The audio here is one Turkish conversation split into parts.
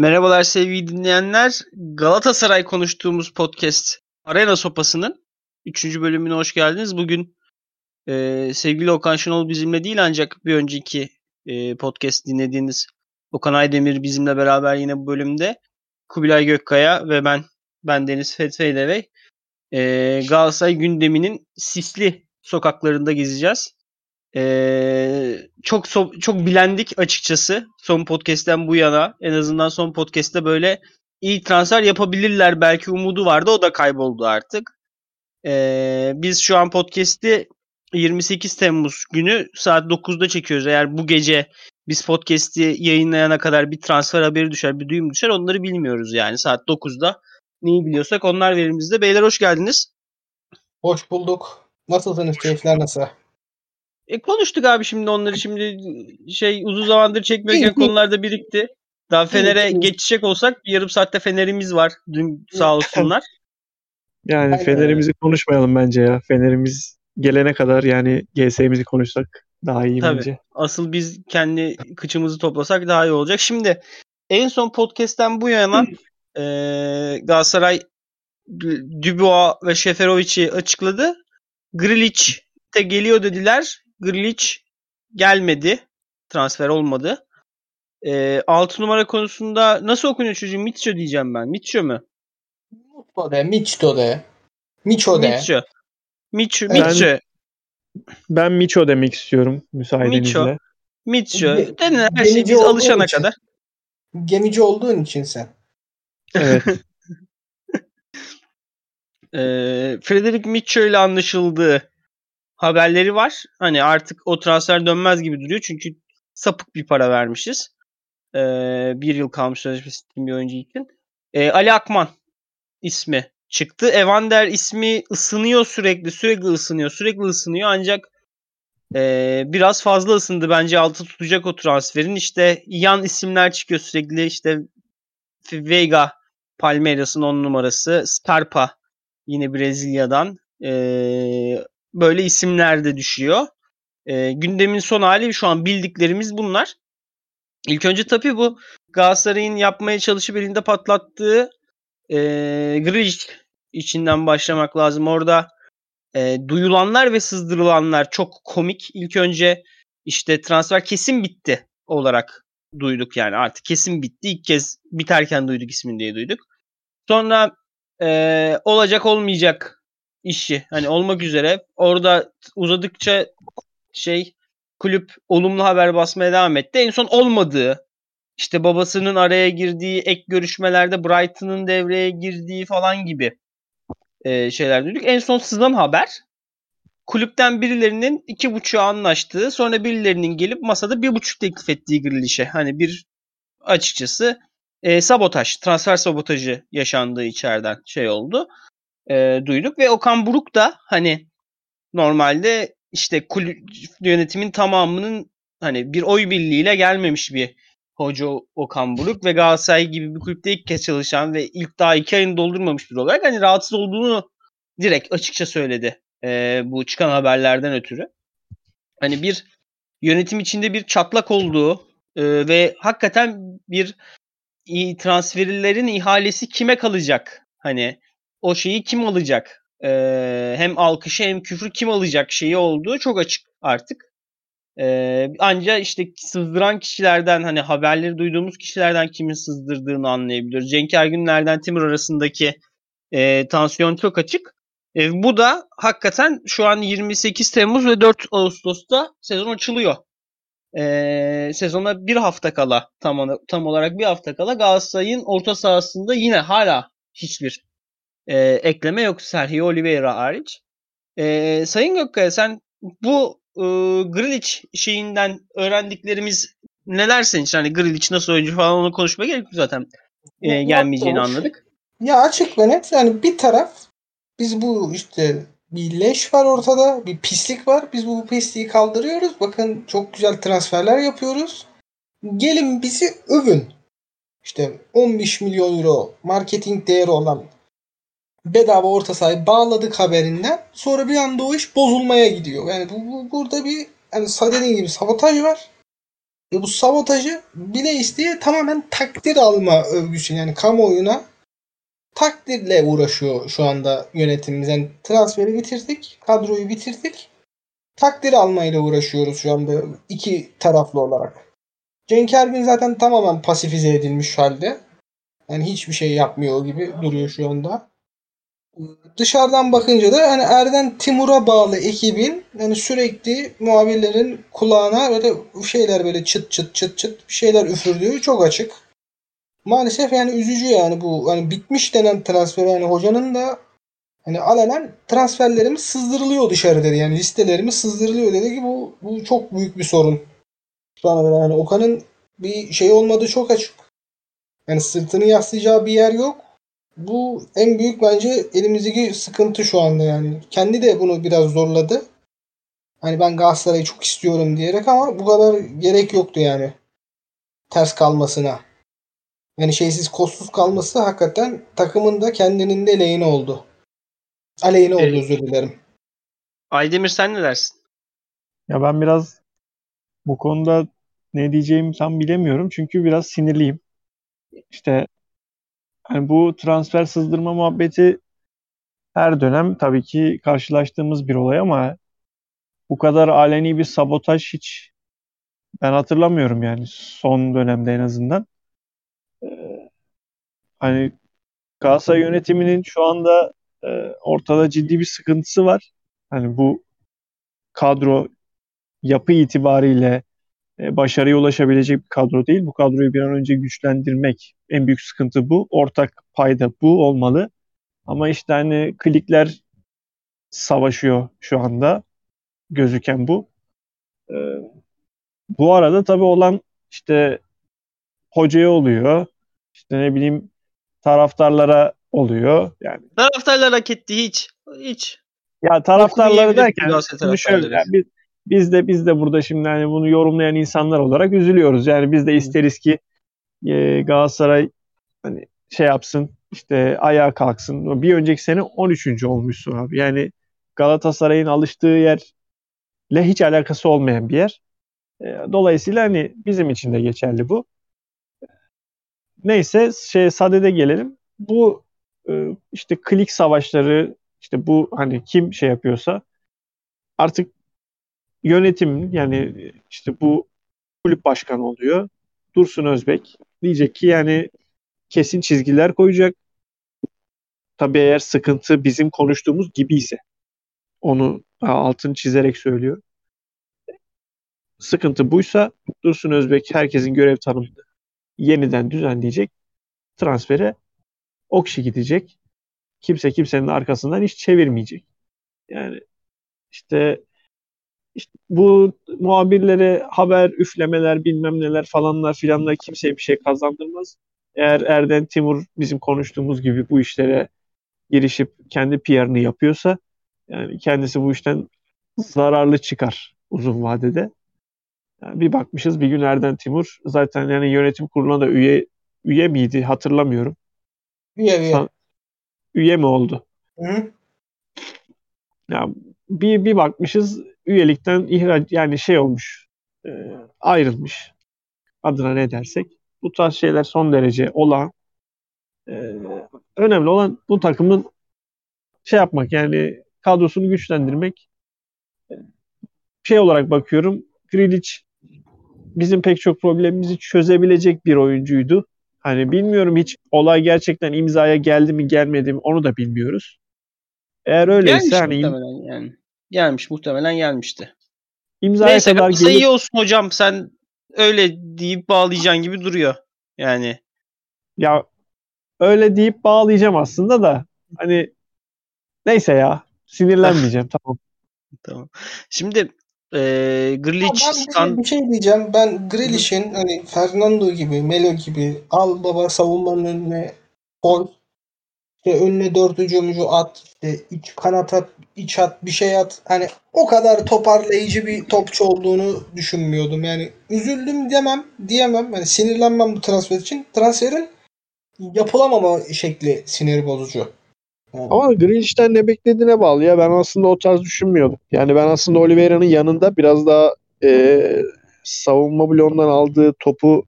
Merhabalar sevgili dinleyenler. Galatasaray konuştuğumuz podcast Arena Sopası'nın 3. bölümüne hoş geldiniz. Bugün e, sevgili Okan Şenol bizimle değil ancak bir önceki e, podcast dinlediğiniz Okan Aydemir bizimle beraber yine bu bölümde. Kubilay Gökkaya ve ben ben Deniz Fetheyde e, Galatasaray gündeminin sisli sokaklarında gezeceğiz. Ee, çok so- çok bilendik açıkçası son podcast'ten bu yana. En azından son podcast'te böyle iyi transfer yapabilirler belki umudu vardı. O da kayboldu artık. Ee, biz şu an podcast'i 28 Temmuz günü saat 9'da çekiyoruz. Eğer bu gece biz podcast'i yayınlayana kadar bir transfer haberi düşer, bir duyum düşer onları bilmiyoruz yani. Saat 9'da neyi biliyorsak onlar verimizde. Beyler hoş geldiniz. Hoş bulduk. Nasılsınız? Keyifler nasıl? E konuştuk abi şimdi onları şimdi şey uzun zamandır çekmiyorken konularda birikti. Daha Fener'e geçecek olsak yarım saatte Fener'imiz var. Dün sağ olsunlar. Yani Aynen. Fener'imizi konuşmayalım bence ya. Fener'imiz gelene kadar yani GS'mizi konuşsak daha iyi Tabii. bence. Asıl biz kendi kıçımızı toplasak daha iyi olacak. Şimdi en son podcast'ten bu yana e, Galatasaray Dubois ve Şeferovic'i açıkladı. Grilic de geliyor dediler. Grilic gelmedi. Transfer olmadı. E, 6 numara konusunda nasıl okunuyor çocuğum? Mitcho diyeceğim ben. Mitcho mu? Mitcho de, Mitcho de. Mitcho de. Mitcho. Mitcho. Mitcho. Ben, ben Micho demek istiyorum müsaadenizle. Mitcho. Denilen her şey biz alışana için. kadar. Gemici olduğun için sen. Evet. e, Frederick Mitcho ile anlaşıldığı haberleri var. Hani artık o transfer dönmez gibi duruyor. Çünkü sapık bir para vermişiz. E, bir yıl kalmış sözleşmesi bir oyuncu için. E, Ali Akman ismi çıktı. Evander ismi ısınıyor sürekli. Sürekli ısınıyor. Sürekli ısınıyor. Ancak e, biraz fazla ısındı. Bence altı tutacak o transferin. İşte yan isimler çıkıyor sürekli. İşte Vega Palmeiras'ın 10 numarası. Scarpa yine Brezilya'dan. E, böyle isimler de düşüyor. E, gündemin son hali şu an bildiklerimiz bunlar. İlk önce tabii bu Galatasaray'ın yapmaya çalışıp elinde patlattığı e, Grilic içinden başlamak lazım. Orada e, duyulanlar ve sızdırılanlar çok komik. İlk önce işte transfer kesin bitti olarak duyduk yani artık kesin bitti. İlk kez biterken duyduk ismini diye duyduk. Sonra e, olacak olmayacak işi hani olmak üzere orada uzadıkça şey kulüp olumlu haber basmaya devam etti. En son olmadığı işte babasının araya girdiği ek görüşmelerde Brighton'ın devreye girdiği falan gibi e, şeyler duyduk. En son sızan haber kulüpten birilerinin iki buçuğa anlaştığı sonra birilerinin gelip masada bir buçuk teklif ettiği Grealish'e. Hani bir açıkçası e, sabotaj, transfer sabotajı yaşandığı içeriden şey oldu. E, duyduk ve Okan Buruk da hani normalde işte kulüp yönetimin tamamının hani bir oy birliğiyle gelmemiş bir hoca Okan Buruk ve Galatasaray gibi bir kulüpte ilk kez çalışan ve ilk daha iki ayını doldurmamış bir olarak hani rahatsız olduğunu direkt açıkça söyledi e, bu çıkan haberlerden ötürü. Hani bir yönetim içinde bir çatlak olduğu e, ve hakikaten bir transferlerin ihalesi kime kalacak? Hani o şeyi kim alacak? E, hem alkışı hem küfrü kim alacak şeyi olduğu çok açık artık. Ee, ancak işte sızdıran kişilerden hani haberleri duyduğumuz kişilerden kimin sızdırdığını anlayabiliyoruz. Cenk Ergünler'den Timur arasındaki e, tansiyon çok açık. E, bu da hakikaten şu an 28 Temmuz ve 4 Ağustos'ta sezon açılıyor. E, sezona bir hafta kala tam, tam olarak bir hafta kala Galatasaray'ın orta sahasında yine hala hiçbir e, ekleme yok Sergio Oliveira hariç. E, Sayın Gökkaya sen bu e, Grilic şeyinden öğrendiklerimiz neler senin için? Hani Grilic nasıl oyuncu falan onu konuşmaya gerek yok zaten. E, gelmeyeceğini anladık. Ya açık ve net yani bir taraf biz bu işte bir leş var ortada, bir pislik var. Biz bu pisliği kaldırıyoruz. Bakın çok güzel transferler yapıyoruz. Gelin bizi övün. İşte 15 milyon euro marketing değeri olan bedava orta sahayı bağladık haberinden sonra bir anda o iş bozulmaya gidiyor. Yani bu, bu burada bir yani dediğin gibi sabotaj var. Ve bu sabotajı bile isteye tamamen takdir alma övgüsü yani kamuoyuna takdirle uğraşıyor şu anda yönetimimiz. Yani transferi bitirdik, kadroyu bitirdik. Takdir almayla uğraşıyoruz şu anda iki taraflı olarak. Cenk Ergin zaten tamamen pasifize edilmiş halde. Yani hiçbir şey yapmıyor gibi duruyor şu anda. Dışarıdan bakınca da hani Erden Timur'a bağlı ekibin yani sürekli muhabirlerin kulağına böyle şeyler böyle çıt çıt çıt çıt şeyler üfürdüğü çok açık. Maalesef yani üzücü yani bu hani bitmiş denen transfer yani hocanın da hani alenen transferlerimiz sızdırılıyor dışarı dedi. Yani listelerimiz sızdırılıyor dedi ki bu bu çok büyük bir sorun. Şu yani Okan'ın bir şey olmadığı çok açık. Yani sırtını yaslayacağı bir yer yok. Bu en büyük bence elimizdeki sıkıntı şu anda yani. Kendi de bunu biraz zorladı. Hani ben Galatasaray'ı çok istiyorum diyerek ama bu kadar gerek yoktu yani. Ters kalmasına. Yani şeysiz kostsuz kalması hakikaten takımın da kendinin de lehine oldu. Aleyhine oldu Evet. özür dilerim. Aydemir sen ne dersin? Ya ben biraz bu konuda ne diyeceğimi tam bilemiyorum. Çünkü biraz sinirliyim. İşte hani bu transfer sızdırma muhabbeti her dönem tabii ki karşılaştığımız bir olay ama bu kadar aleni bir sabotaj hiç ben hatırlamıyorum yani son dönemde en azından. Ee, hani Galatasaray yönetiminin şu anda e, ortada ciddi bir sıkıntısı var. Hani bu kadro yapı itibariyle başarıya ulaşabilecek bir kadro değil. Bu kadroyu bir an önce güçlendirmek en büyük sıkıntı bu. Ortak payda bu olmalı. Ama işte hani klikler savaşıyor şu anda. Gözüken bu. E, bu arada tabii olan işte hocaya oluyor. İşte ne bileyim taraftarlara oluyor. Yani Taraftarlar hak etti hiç. Hiç. ya taraftarları derken şöyle yani biz, biz de biz de burada şimdi hani bunu yorumlayan insanlar olarak üzülüyoruz. Yani biz de isteriz ki e, Galatasaray hani şey yapsın işte ayağa kalksın. Bir önceki sene 13. olmuşsun abi. Yani Galatasaray'ın alıştığı yerle hiç alakası olmayan bir yer. E, Dolayısıyla hani bizim için de geçerli bu. Neyse şey Sade'de gelelim. Bu e, işte klik savaşları işte bu hani kim şey yapıyorsa artık yönetim yani işte bu kulüp başkanı oluyor. Dursun Özbek diyecek ki yani kesin çizgiler koyacak. Tabii eğer sıkıntı bizim konuştuğumuz gibi ise onu altını çizerek söylüyor. Sıkıntı buysa Dursun Özbek herkesin görev tanımını yeniden düzenleyecek. Transfere o kişi gidecek. Kimse kimsenin arkasından hiç çevirmeyecek. Yani işte, işte bu muhabirlere haber üflemeler bilmem neler falanlar filanlar kimseye bir şey kazandırmaz. Eğer Erden Timur bizim konuştuğumuz gibi bu işlere girişip kendi PR'ını yapıyorsa yani kendisi bu işten zararlı çıkar uzun vadede. Yani bir bakmışız bir gün Erden Timur zaten yani yönetim kuruluna da üye üye miydi hatırlamıyorum. Üye üye. Sa- Üye mi oldu? Hı? Ya bir bir bakmışız üyelikten ihraç yani şey olmuş. e, ayrılmış. Adına ne dersek. Bu tarz şeyler son derece olan e, önemli olan bu takımın şey yapmak yani kadrosunu güçlendirmek. E, Şey olarak bakıyorum. Grealish bizim pek çok problemimizi çözebilecek bir oyuncuydu. Hani bilmiyorum hiç olay gerçekten imzaya geldi mi gelmedi mi onu da bilmiyoruz. Eğer öyleyse Gelmiş hani yani. Gelmiş muhtemelen gelmişti. imzaya Neyse kadar gelip iyi olsun hocam sen öyle deyip bağlayacaksın gibi duruyor. Yani ya öyle deyip bağlayacağım aslında da hani neyse ya sinirlenmeyeceğim tamam. tamam. Şimdi e, Grilic ben bir şey, stand bir şey diyeceğim. Ben Grealish'in hani Fernando gibi, Melo gibi al baba savunmanın önüne koy. İşte önüne dört hücumcu at. işte iç kanat at, iç at, bir şey at. Hani o kadar toparlayıcı bir topçu olduğunu düşünmüyordum. Yani üzüldüm demem, diyemem. Hani sinirlenmem bu transfer için. Transferin yapılamama şekli sinir bozucu. Yani Ama Grealish'ten ne beklediğine bağlı ya. Ben aslında o tarz düşünmüyordum. Yani ben aslında Oliveira'nın yanında biraz daha e, savunma bloğundan aldığı topu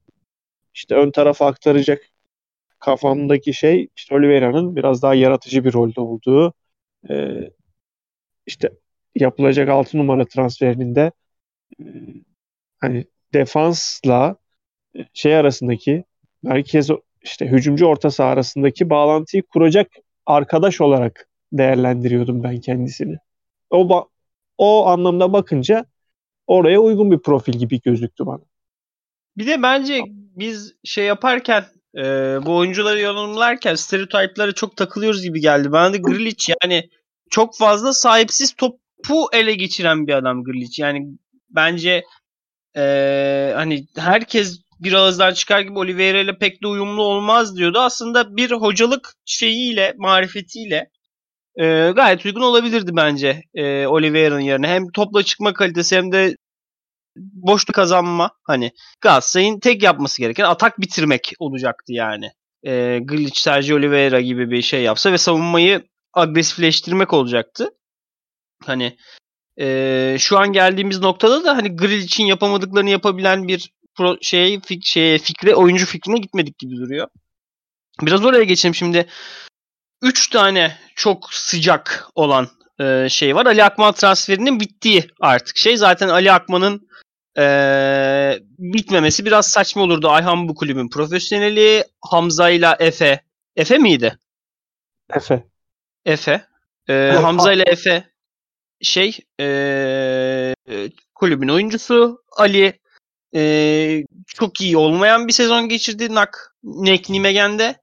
işte ön tarafa aktaracak kafamdaki şey işte Oliveira'nın biraz daha yaratıcı bir rolde olduğu e, işte yapılacak 6 numara transferinde e, hani defansla şey arasındaki merkez işte hücumcu orta saha arasındaki bağlantıyı kuracak arkadaş olarak değerlendiriyordum ben kendisini. O o anlamda bakınca oraya uygun bir profil gibi gözüktü bana. Bir de bence biz şey yaparken e, bu oyuncuları yorumlarken stereotiplara çok takılıyoruz gibi geldi. Bana da Grilic yani çok fazla sahipsiz topu ele geçiren bir adam Grilic. Yani bence e, hani herkes bir ağızdan çıkar gibi Oliveira ile pek de uyumlu olmaz diyordu. Aslında bir hocalık şeyiyle, marifetiyle e, gayet uygun olabilirdi bence e, Oliveira'nın yerine. Hem topla çıkma kalitesi hem de boşluk kazanma. Hani Galatasaray'ın tek yapması gereken atak bitirmek olacaktı yani. E, Glic, Sergio Oliveira gibi bir şey yapsa ve savunmayı agresifleştirmek olacaktı. Hani e, şu an geldiğimiz noktada da hani Grill için yapamadıklarını yapabilen bir pro, şey, fik, şey fikre, oyuncu fikrine gitmedik gibi duruyor. Biraz oraya geçelim şimdi. Üç tane çok sıcak olan e, şey var. Ali Akman transferinin bittiği artık şey. Zaten Ali Akman'ın e, bitmemesi biraz saçma olurdu. Ayhan bu kulübün profesyoneli. Hamza ile Efe. Efe miydi? Efe. Efe. E, Hamza ile Efe şey e, kulübün oyuncusu. Ali e, çok iyi olmayan bir sezon geçirdi Nak Nek Nimegen'de.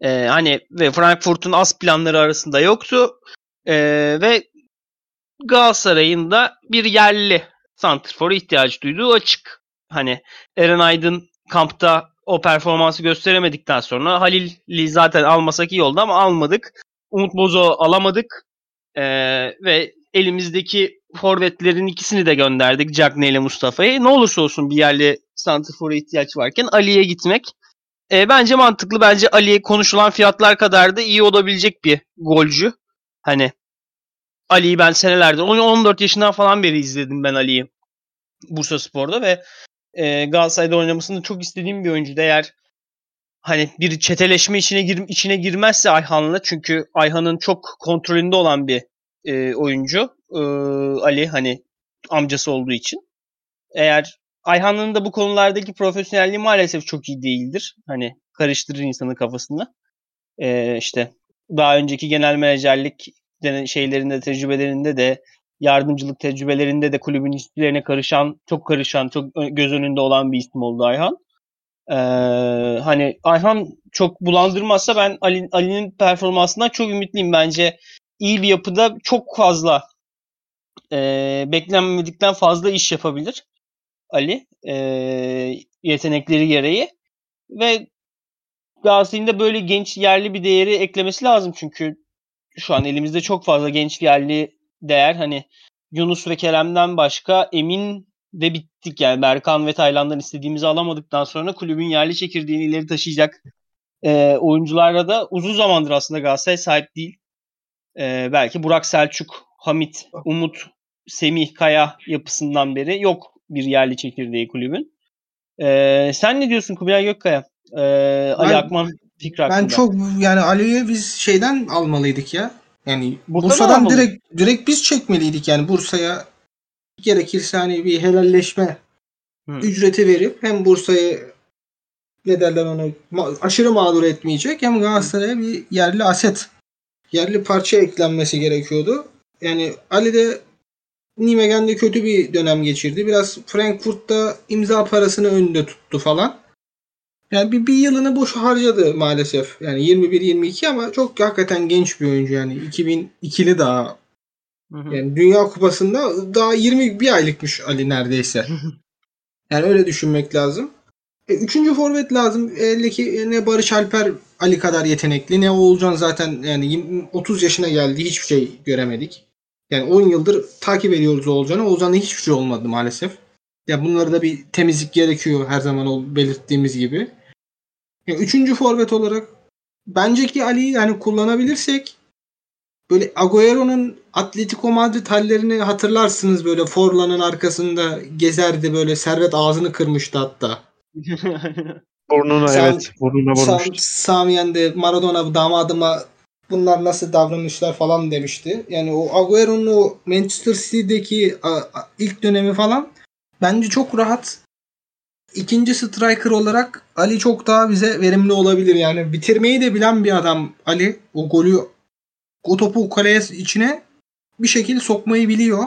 E, hani ve Frankfurt'un az planları arasında yoktu. E, ve Galatasaray'ın da bir yerli santrfora ihtiyaç duyduğu açık. Hani Eren Aydın kampta o performansı gösteremedikten sonra Halil'i zaten almasak iyi oldu ama almadık. Umut Bozo alamadık. Ee, ve elimizdeki forvetlerin ikisini de gönderdik. Cagney ile Mustafa'yı. Ne olursa olsun bir yerli santrfora ihtiyaç varken Ali'ye gitmek e, bence mantıklı. Bence Ali'ye konuşulan fiyatlar kadar da iyi olabilecek bir golcü. Hani Ali'yi ben senelerdir 14 yaşından falan beri izledim ben Ali'yi Bursa Spor'da ve e, Galatasaray'da oynamasını çok istediğim bir oyuncu. Eğer hani bir çeteleşme içine gir, içine girmezse Ayhan'la çünkü Ayhan'ın çok kontrolünde olan bir e, oyuncu e, Ali hani amcası olduğu için. Eğer Ayhan'ın da bu konulardaki profesyonelliği maalesef çok iyi değildir. Hani karıştırır insanın kafasında. E, işte daha önceki genel menajerlik şeylerinde, tecrübelerinde de yardımcılık tecrübelerinde de kulübün ilişkilerine karışan, çok karışan, çok göz önünde olan bir isim oldu Ayhan. Ee, hani Ayhan çok bulandırmazsa ben Ali, Ali'nin performansından çok ümitliyim. Bence iyi bir yapıda çok fazla e, beklenmedikten fazla iş yapabilir Ali e, yetenekleri gereği ve Galatasaray'ın da böyle genç yerli bir değeri eklemesi lazım çünkü şu an elimizde çok fazla genç yerli değer hani Yunus ve Kerem'den başka Emin de bittik yani Berkan ve Tayland'dan istediğimizi alamadıktan sonra kulübün yerli çekirdeğini ileri taşıyacak e, oyuncularla da uzun zamandır aslında Galatasaray sahip değil e, belki Burak Selçuk, Hamit, Umut, Semih Kaya yapısından beri yok bir yerli çekirdeği kulübün. E, sen ne diyorsun Kubilay Gökkaya? E, Ali ben, Akman fikri hakkında. Ben çok yani Ali'yi biz şeyden almalıydık ya. Yani Bursa'dan, Bursa'dan direkt direkt biz çekmeliydik yani Bursa'ya gerekirse hani bir helalleşme Hı. ücreti verip hem Bursa'yı ne derler onu aşırı mağdur etmeyecek hem Galatasaray'a bir yerli aset yerli parça eklenmesi gerekiyordu. Yani Ali de Nimegen'de kötü bir dönem geçirdi. Biraz Frankfurt'ta imza parasını önünde tuttu falan. Yani bir, bir yılını boş harcadı maalesef. Yani 21-22 ama çok hakikaten genç bir oyuncu yani. 2002'li daha. Hı hı. Yani Dünya Kupası'nda daha 21 aylıkmış Ali neredeyse. yani öyle düşünmek lazım. E, üçüncü forvet lazım. Eldeki ne Barış Alper Ali kadar yetenekli ne Oğulcan zaten yani 30 yaşına geldi hiçbir şey göremedik. Yani 10 yıldır takip ediyoruz Oğulcan'ı. Oğulcan'da hiçbir şey olmadı maalesef. Ya bunları da bir temizlik gerekiyor her zaman belirttiğimiz gibi. Yani üçüncü forvet olarak bence ki Ali'yi yani kullanabilirsek böyle Agüero'nun Atletico Madrid hallerini hatırlarsınız böyle Forlan'ın arkasında gezerdi böyle servet ağzını kırmıştı hatta. Burnuna Sam- evet. Burnuna Sam, vurmuştu. Samiyen de Maradona damadıma bunlar nasıl davranışlar falan demişti. Yani o Agüero'nun o Manchester City'deki ilk dönemi falan bence çok rahat. İkinci striker olarak Ali çok daha bize verimli olabilir. Yani bitirmeyi de bilen bir adam Ali. O golü o topu kaleye içine bir şekilde sokmayı biliyor.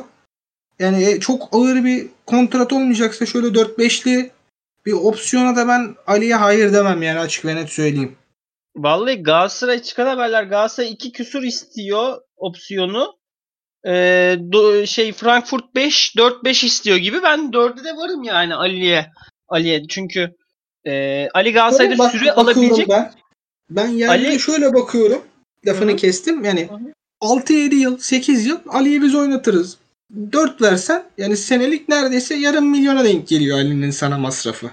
Yani e, çok ağır bir kontrat olmayacaksa şöyle 4-5'li bir opsiyona da ben Ali'ye hayır demem yani açık ve net söyleyeyim. Vallahi Galatasaray çıkan haberler Galatasaray 2 küsur istiyor opsiyonu. Ee, do- şey Frankfurt 5 4 5 istiyor gibi. Ben 4'e de varım yani Ali'ye. Ali'ye çünkü e, Ali Galatasaray'da bak- süre alabilecek. Ben, ben yani Ali- şöyle bakıyorum. Lafını Hı hı. kestim. Yani Hı hı. 6-7 yıl, 8 yıl Ali'yi biz oynatırız. 4 versen yani senelik neredeyse yarım milyona denk geliyor Ali'nin sana masrafı.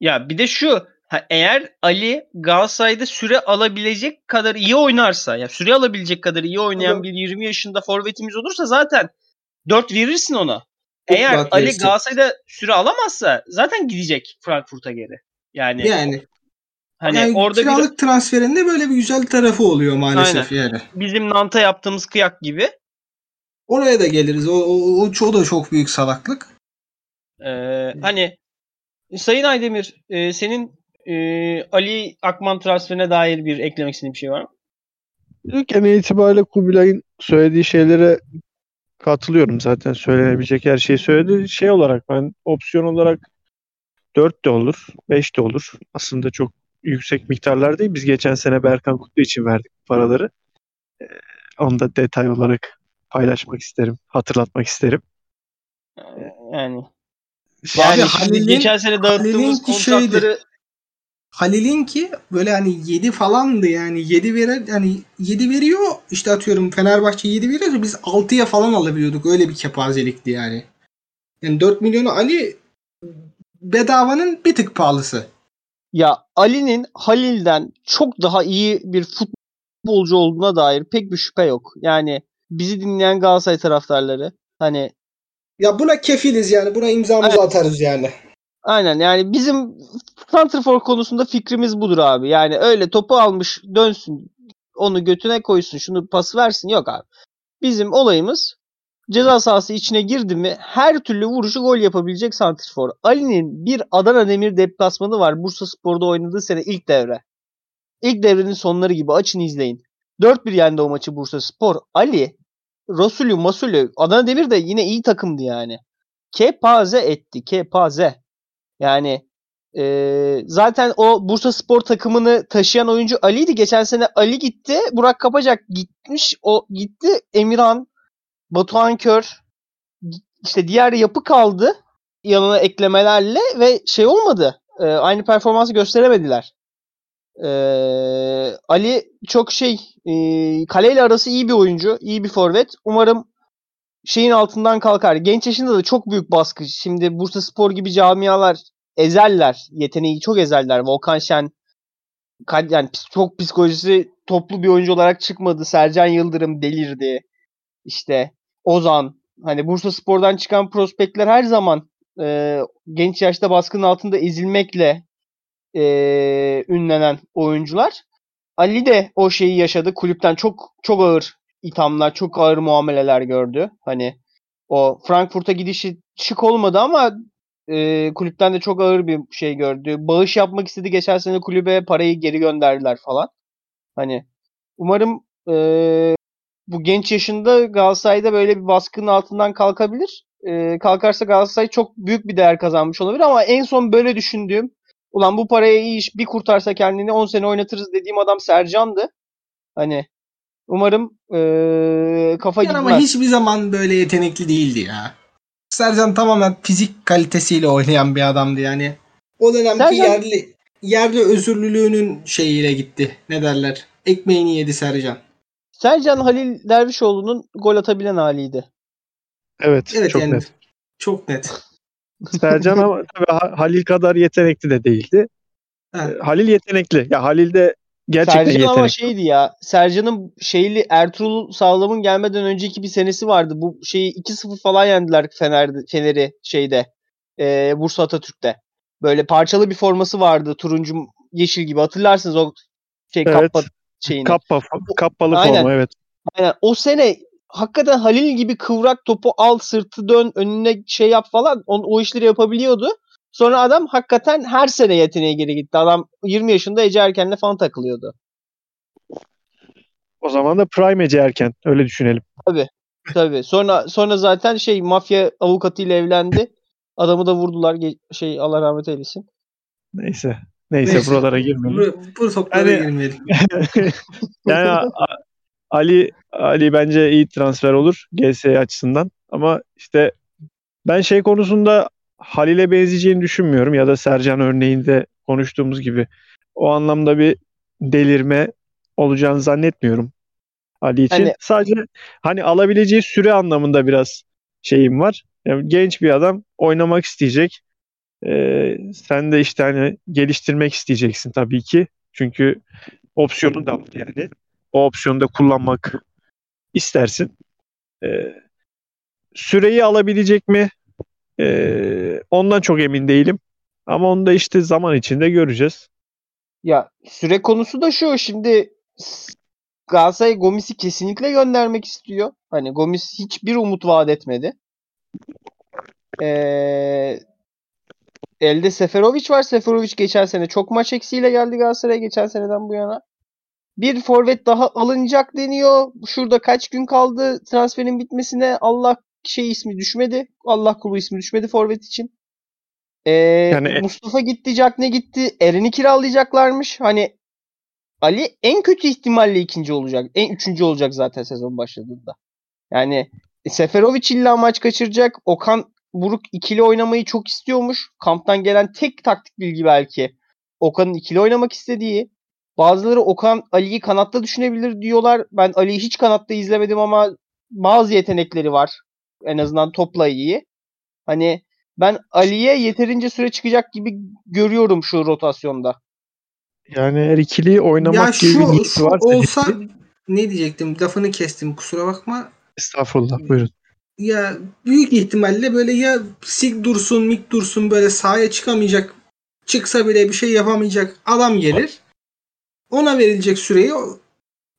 Ya bir de şu ha, eğer Ali Galatasaray'da süre alabilecek kadar iyi oynarsa ya süre alabilecek kadar iyi oynayan bir 20 yaşında forvetimiz olursa zaten 4 verirsin ona. Eğer rahat Ali. Galatasaray'da süre alamazsa zaten gidecek Frankfurt'a geri. Yani, Yani, hani yani orada bir kiralık transferinde böyle bir güzel tarafı oluyor maalesef yani. bizim Nant'a yaptığımız kıyak gibi. Oraya da geliriz. O, o, o, o da çok büyük salaklık. Ee, hani Sayın Aydemir e, senin e, Ali Akman transferine dair bir eklemek istediğin bir şey var mı? Genel itibariyle Kubilay'ın söylediği şeylere katılıyorum. Zaten söylenebilecek her şeyi söyledi. Şey olarak ben opsiyon olarak 4 de olur, 5 de olur. Aslında çok yüksek miktarlar değil. Biz geçen sene Berkan Kutlu için verdik paraları. Ee, onu da detay olarak paylaşmak isterim, hatırlatmak isterim. Yani yani şimdi Halil'in- geçen sene dağıttığımız Halil'inki şeydi. Halil'in ki böyle hani 7 falandı yani 7 verer yani 7 veriyor işte atıyorum Fenerbahçe 7 veriyorsa biz 6'ya falan alabiliyorduk öyle bir kepazelikti yani. Yani 4 milyonu Ali bedavanın bir tık pahalısı. ya Ali'nin Halil'den çok daha iyi bir futbolcu olduğuna dair pek bir şüphe yok. Yani bizi dinleyen Galatasaray taraftarları hani Ya buna kefiliz yani buna imzamızı Evet. atarız yani. Aynen yani bizim Santrfor konusunda fikrimiz budur abi. Yani öyle topu almış dönsün onu götüne koysun şunu pas versin yok abi. Bizim olayımız ceza sahası içine girdi mi her türlü vuruşu gol yapabilecek Santrfor. Ali'nin bir Adana Demir deplasmanı var Bursa Spor'da oynadığı sene ilk devre. İlk devrenin sonları gibi açın izleyin. 4-1 yendi o maçı Bursa Spor. Ali, Rasulü, Masulü, Adana Demir de yine iyi takımdı yani. Kepaze etti. Kepaze. Yani e, zaten o Bursa Spor takımını taşıyan oyuncu Ali'ydi. Geçen sene Ali gitti. Burak Kapacak gitmiş. O gitti. Emirhan, Batuhan Kör işte diğer yapı kaldı yanına eklemelerle ve şey olmadı. E, aynı performansı gösteremediler. E, Ali çok şey e, kaleyle arası iyi bir oyuncu. iyi bir forvet. Umarım şeyin altından kalkar. Genç yaşında da çok büyük baskı. Şimdi Bursa Spor gibi camialar ezerler. Yeteneği çok ezerler. Volkan Şen yani çok psikolojisi toplu bir oyuncu olarak çıkmadı. Sercan Yıldırım delirdi. İşte Ozan hani Bursa Spor'dan çıkan prospektler her zaman e, genç yaşta baskının altında ezilmekle e, ünlenen oyuncular. Ali de o şeyi yaşadı. Kulüpten çok çok ağır ithamlar, çok ağır muameleler gördü. Hani o Frankfurt'a gidişi şık olmadı ama e, kulüpten de çok ağır bir şey gördü. Bağış yapmak istedi geçen sene kulübe parayı geri gönderdiler falan. Hani umarım e, bu genç yaşında Galatasaray'da böyle bir baskının altından kalkabilir. E, kalkarsa Galatasaray çok büyük bir değer kazanmış olabilir ama en son böyle düşündüğüm ulan bu paraya iyi iş bir kurtarsa kendini 10 sene oynatırız dediğim adam Sercan'dı. Hani umarım e, kafa Yani gitmez. ama hiçbir zaman böyle yetenekli değildi ya. Sercan tamamen fizik kalitesiyle oynayan bir adamdı yani. O dönemki Sercan- yerli yerli özürlülüğünün şeyiyle gitti. Ne derler? Ekmeğini yedi Sercan. Sercan Halil Dervişoğlu'nun gol atabilen haliydi. Evet, Evet çok yani net. çok net. Sercan ama tabii Ha- Halil kadar yetenekli de değildi. Ee, Halil yetenekli. Ya Halil de gerçekten Sercan yetenek. ama şeydi ya. Sercan'ın şeyli Ertuğrul Sağlam'ın gelmeden önceki bir senesi vardı. Bu şeyi 2-0 falan yendiler Fener'de, Fener'i şeyde. E, Bursa Atatürk'te. Böyle parçalı bir forması vardı. Turuncu yeşil gibi. Hatırlarsınız o şey Evet. kappa şeyini. Kappa, kappalı Aynen. forma evet. Aynen. O sene hakikaten Halil gibi kıvrak topu al sırtı dön önüne şey yap falan o, o işleri yapabiliyordu. Sonra adam hakikaten her sene yeteneğe geri gitti. Adam 20 yaşında Ece Erken'le falan takılıyordu. O zaman da prime Ece erken. Öyle düşünelim. Tabii. Sonra sonra zaten şey mafya avukatıyla evlendi. Adamı da vurdular. Şey Allah rahmet eylesin. Neyse. Neyse, Neyse. buralara girmeyelim. Bu, bu toplara Yani- girmeyelim. yani A- Ali Ali bence iyi transfer olur GS açısından ama işte ben şey konusunda Halil'e benzeyeceğini düşünmüyorum ya da Sercan örneğinde konuştuğumuz gibi o anlamda bir delirme olacağını zannetmiyorum Ali için. Hani- Sadece hani alabileceği süre anlamında biraz şeyim var. Yani genç bir adam oynamak isteyecek. Ee, sen de işte hani geliştirmek isteyeceksin tabii ki. Çünkü opsiyonu da var yani. O opsiyonu da kullanmak istersin. Ee, süreyi alabilecek mi? Ee, ondan çok emin değilim. Ama onu da işte zaman içinde göreceğiz. Ya süre konusu da şu. Şimdi Galatasaray Gomis'i kesinlikle göndermek istiyor. Hani Gomis hiçbir umut vaat etmedi. Ee, elde Seferovic var. Seferovic geçen sene çok maç eksiğiyle geldi Galatasaray'a geçen seneden bu yana. Bir forvet daha alınacak deniyor. Şurada kaç gün kaldı transferin bitmesine. Allah şey ismi düşmedi. Allah kulu ismi düşmedi forvet için. Ee, Yani- Mustafa gitti, Jack ne gitti. Eren'i kiralayacaklarmış. Hani Ali en kötü ihtimalle ikinci olacak. En üçüncü olacak zaten sezon başladığında. Yani e, Seferovic illa maç kaçıracak. Okan Buruk ikili oynamayı çok istiyormuş. Kamptan gelen tek taktik bilgi belki. Okan'ın ikili oynamak istediği. Bazıları Okan Ali'yi kanatta düşünebilir diyorlar. Ben Ali'yi hiç kanatta izlemedim ama bazı yetenekleri var. En azından topla iyi. Hani ben Ali'ye yeterince süre çıkacak gibi görüyorum şu rotasyonda. Yani her ikili oynamak Ya gibi bir şu, niyeti şu varsa olsa ne diyecektim? Lafını kestim kusura bakma. estağfurullah buyurun. Ya büyük ihtimalle böyle ya Sig dursun, Mik dursun böyle sahaya çıkamayacak. Çıksa bile bir şey yapamayacak adam gelir. Ona verilecek süreyi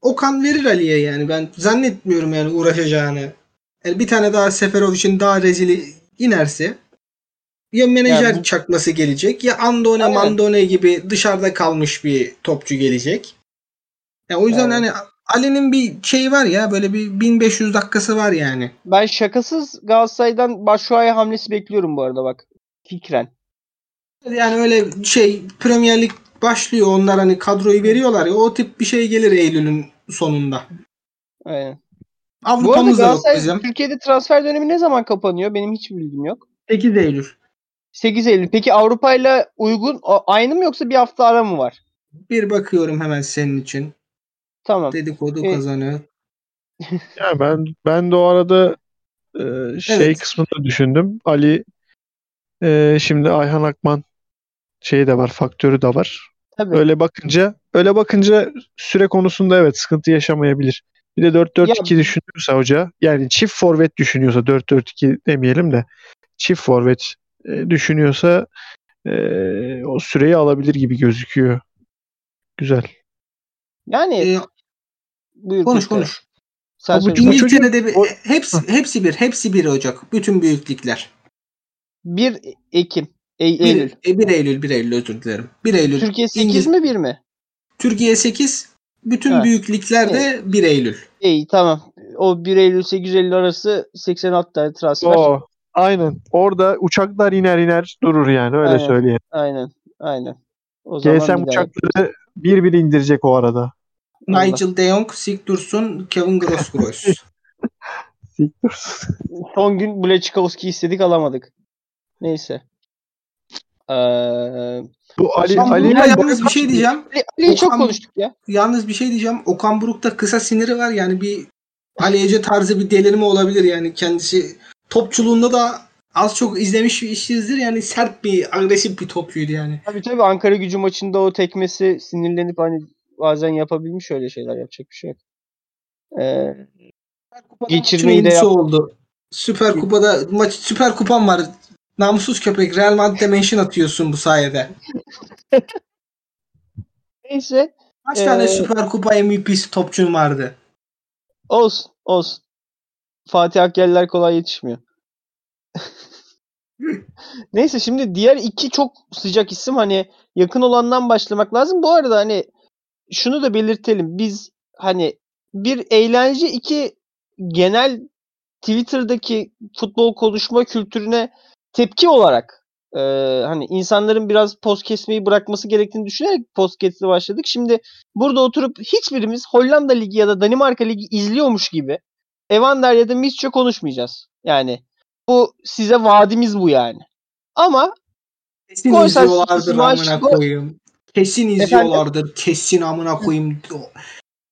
Okan verir Ali'ye yani. Ben zannetmiyorum yani uğraşacağını. Yani bir tane daha Seferovic'in daha rezili inerse ya menajer Yani bu- çakması gelecek ya Andone Aynen. Mandone gibi dışarıda kalmış bir topçu gelecek. Ya o yüzden Evet. hani Ali'nin bir şeyi var ya böyle bir 1500 dakikası var yani. Ben şakasız Galatasaray'dan Başşuay'a hamlesi bekliyorum bu arada bak. Fikren. Yani öyle şey Premier Lig başlıyor onlar hani kadroyu veriyorlar ya o tip bir şey gelir Eylül'ün sonunda. Aynen. Avrupa'mız da yok bizim. Türkiye'de transfer dönemi ne zaman kapanıyor? Benim hiç bilgim yok. 8 Eylül. 8 Eylül. Peki Avrupa ile uygun aynı mı yoksa bir hafta ara mı var? Bir bakıyorum hemen senin için. Tamam. Dedikodu E, kazanıyor. Ya ben ben de o arada e, şey Evet. kısmını düşündüm. Ali e, şimdi Ayhan Akman şeyi de var, faktörü de var. Tabii. Öyle bakınca öyle bakınca süre konusunda evet sıkıntı yaşamayabilir. Bir de 4-4-2 düşünüyorsa hoca yani çift forvet düşünüyorsa 4-4-2 demeyelim de çift forvet e, düşünüyorsa e, o süreyi alabilir gibi gözüküyor. Güzel. Yani Ee, buyur. konuş konuş. Sen bu çocuk- İngiltere'de bir, o- hepsi hepsi bir hepsi bir Ocak. Bütün büyüklükler. 1 Ekim. E- 1 Eylül. Eylül. 1 Eylül 1 Eylül özür dilerim. 1 Eylül. Türkiye 8 İngiliz- mi 1 mi? Türkiye 8 bütün Ha. büyüklüklerde 1 Eylül. İyi tamam. O 1 Eylül 8 Eylül arası 86 tane transfer. O aynen. Orada uçaklar iner iner durur yani öyle Aynen. söyleyeyim. Aynen. Aynen. O zaman GSM daha. uçakları bir bir indirecek o arada. Allah. Nigel de Jong, Sigurdsson, Kevin Grosskreutz. Son gün Blachkowski istedik alamadık. Neyse. Ee, Bu Ali Okan Ali Ali- yalnız bir şey diyeceğim. Ali- Ali'yi çok Okan- konuştuk ya. Yalnız bir şey diyeceğim. Okan Buruk'ta kısa siniri var. Yani bir Ali Ece tarzı bir delirme olabilir. Yani kendisi topçuluğunda da az çok izlemiş bir işsizdir. Yani sert bir, agresif bir topçuydu yani. Tabii tabii Ankara gücü maçında o tekmesi sinirlenip hani bazen yapabilmiş öyle şeyler. Yapacak bir şey yok. Ee, Geçirmeyi de iyisi yap- oldu. Süper Kupa'da maç Süper Kupam var. Namussuz köpek. Real Madrid'e mention atıyorsun bu sayede. neyse Kaç Ee, tane Süper Kupa MVP'si topçun vardı? olsun olsun. Fatih Akgeller kolay yetişmiyor. Neyse şimdi diğer iki çok sıcak isim hani yakın olandan başlamak lazım. Bu arada hani şunu da belirtelim. Biz hani bir eğlence iki genel Twitter'daki futbol konuşma kültürüne tepki olarak e, hani insanların biraz post kesmeyi bırakması gerektiğini düşünerek post kesmeye başladık. Şimdi burada oturup hiçbirimiz Hollanda Ligi ya da Danimarka Ligi izliyormuş gibi Evander ya da Misçe konuşmayacağız. Yani bu size vaadimiz bu yani. Ama Kesin izliyorlardır amına koyayım. Kesin izliyorlardır. Kesin amına koyayım.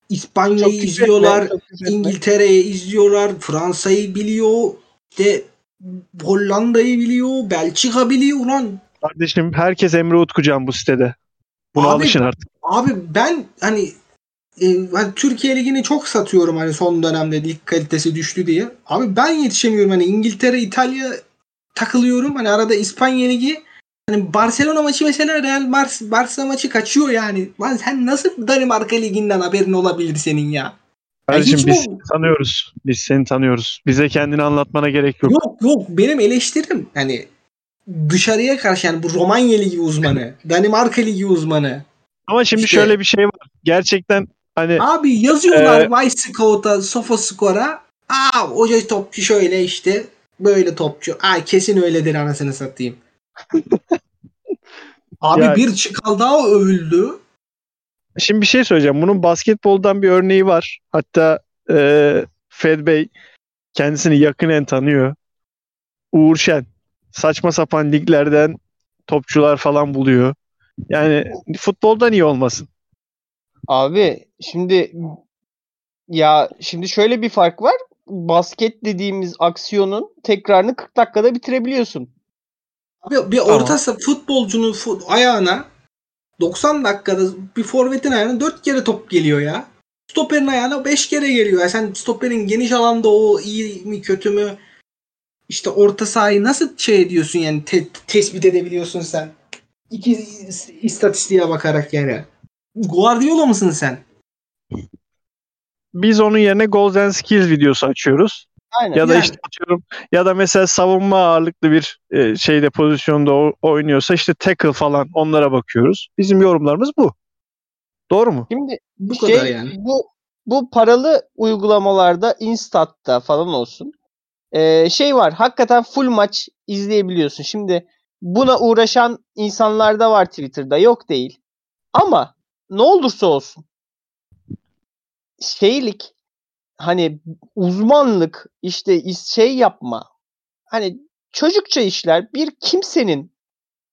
İspanya'yı izliyorlar. İngiltere'yi izliyorlar. Fransa'yı biliyor. İşte Hollanda'yı biliyor. Belçika biliyor. Ulan Kardeşim herkes Emre Utkucan bu sitede. Buna Abi- alışın artık. Abi ben hani e, hani Türkiye Ligi'ni çok satıyorum hani son dönemde lig kalitesi düştü diye. Abi ben yetişemiyorum hani İngiltere, İtalya takılıyorum. Hani arada İspanya Ligi hani Barcelona maçı mesela Real Bar- Barça maçı kaçıyor yani. Lan sen nasıl Danimarka Ligi'nden haberin olabilir senin ya? Kardeşim hiç biz seni tanıyoruz. Biz seni tanıyoruz. Bize kendini anlatmana gerek yok. Yok yok benim eleştirim hani dışarıya karşı yani bu Romanya Ligi uzmanı, Danimarka Ligi uzmanı. Ama şimdi İşte- şöyle bir şey var. Gerçekten hani Abi yazıyorlar Ee, Vice Sofascore'a. Aa hoca topçu şöyle işte böyle topçu. Aa kesin öyledir anasını satayım. Abi Ya- bir çıkal daha övüldü. Şimdi bir şey söyleyeceğim. Bunun basketboldan bir örneği var. Hatta e, Fed Bey kendisini yakinen tanıyor. Uğur Şen. Saçma sapan liglerden topçular falan buluyor. Yani futboldan iyi olmasın. Abi şimdi ya şimdi şöyle bir fark var. Basket dediğimiz aksiyonun tekrarını 40 dakikada bitirebiliyorsun. Abi bir orta futbolcunun fut- ayağına 90 dakikada bir forvetin ayağına 4 kere top geliyor ya. Stoperin ayağına 5 kere geliyor. Ya sen stoperin geniş alanda o iyi mi kötü mü işte orta sahayı nasıl şey ediyorsun yani te- tespit edebiliyorsun sen? İki istatistiğe bakarak yani. Guardiola mısın sen? Biz onun yerine Goals and Skills videosu açıyoruz. Aynen. Ya da Yani. işte atıyorum ya da mesela savunma ağırlıklı bir e, şeyde pozisyonda o- oynuyorsa işte tackle falan onlara bakıyoruz. Bizim yorumlarımız bu. Doğru mu? Şimdi Bu şey, kadar yani. Bu bu paralı uygulamalarda Instat'ta falan olsun. Ee, şey var. Hakikaten full maç izleyebiliyorsun. Şimdi buna uğraşan insanlar da var Twitter'da. Yok değil. Ama ne olursa olsun şeylik hani uzmanlık işte şey yapma hani çocukça işler bir kimsenin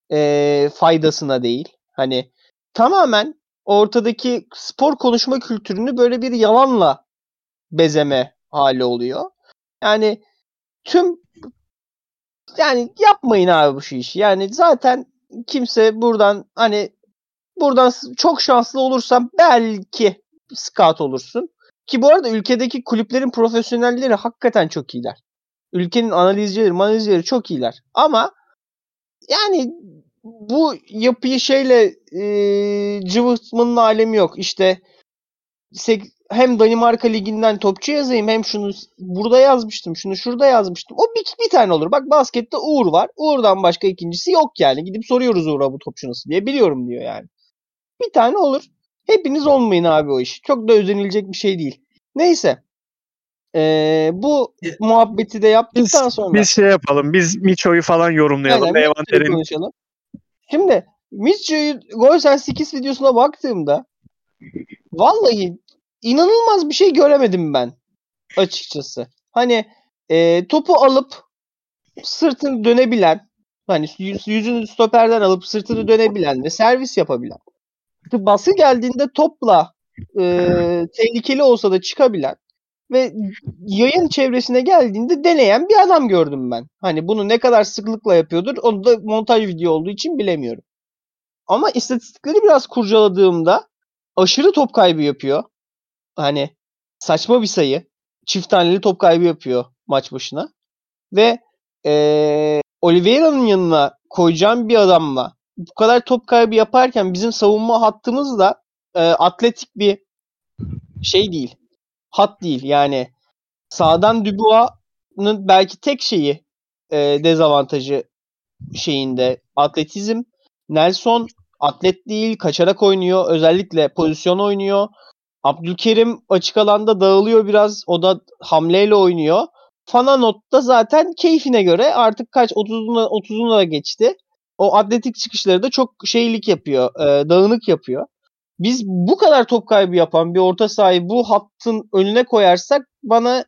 eee, faydasına değil. Hani tamamen ortadaki spor konuşma kültürünü böyle bir yalanla bezeme hali oluyor. Yani tüm yani yapmayın abi bu şu işi. Yani zaten kimse buradan hani buradan çok şanslı olursan belki scout olursun. Ki bu arada ülkedeki kulüplerin profesyonelleri hakikaten çok iyiler. Ülkenin analizcileri, analizcileri çok iyiler. Ama yani bu yapıyı şeyle e, cıvıtmanın alemi yok. İşte hem Danimarka liginden topçu yazayım hem şunu burada yazmıştım, şunu şurada yazmıştım. O bir, bir tane olur. Bak baskette Uğur var. Uğur'dan başka ikincisi yok yani. Gidip soruyoruz Uğur'a bu topçu nasıl diye. Biliyorum diyor yani. Bir tane olur. Hepiniz olmayın abi o iş. Çok da özenilecek bir şey değil. Neyse. Ee, bu E, muhabbeti de yaptıktan Biz, sonra. biz şey yapalım. Biz Micho'yu falan yorumlayalım. Aynen, konuşalım. Şimdi Mitchell'ı Gol Sen 8 videosuna baktığımda vallahi inanılmaz bir şey göremedim ben açıkçası. Hani e, topu alıp sırtını dönebilen hani yüz- yüzünü stoperden alıp sırtını dönebilen ve servis yapabilen baskı geldiğinde topla e, tehlikeli olsa da çıkabilen ve yayın çevresine geldiğinde deneyen bir adam gördüm ben. Hani bunu ne kadar sıklıkla yapıyordur onu da montaj video olduğu için bilemiyorum. Ama istatistikleri biraz kurcaladığımda aşırı top kaybı yapıyor. Hani saçma bir sayı. Çift taneli top kaybı yapıyor maç başına. Ve ee, Oliveira'nın yanına koyacağım bir adamla bu kadar top kaybı yaparken bizim savunma hattımız da e, atletik bir şey değil. Hat değil. Yani sağdan Dubois'ın belki tek şeyi e, dezavantajı şeyinde atletizm. Nelson atlet değil, kaçarak oynuyor. Özellikle pozisyon oynuyor. Abdülkerim açık alanda dağılıyor biraz. O da hamleyle oynuyor. Fananot da zaten keyfine göre artık kaç 30'una 30'una da geçti. O atletik çıkışları da çok şeylik yapıyor. E, dağınık yapıyor. Biz bu kadar top kaybı yapan bir orta sahayı bu hattın önüne koyarsak bana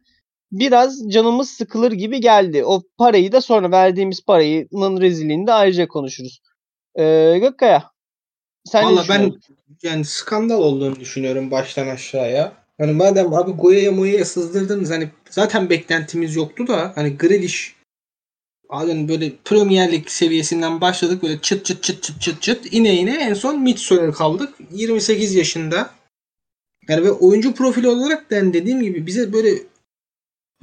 biraz canımız sıkılır gibi geldi. O parayı da sonra verdiğimiz parayının rezilliğini de ayrıca konuşuruz. Ee, Gökkaya sen Valla ben yani skandal olduğunu düşünüyorum baştan aşağıya. Hani madem abi Goya'ya Moya'ya sızdırdınız hani zaten beklentimiz yoktu da hani Grealish hani böyle Premier Lig seviyesinden başladık böyle çıt çıt çıt çıt çıt çıt ine ine en son Mitso'ya kaldık. 28 yaşında. Yani ve oyuncu profili olarak da yani dediğim gibi bize böyle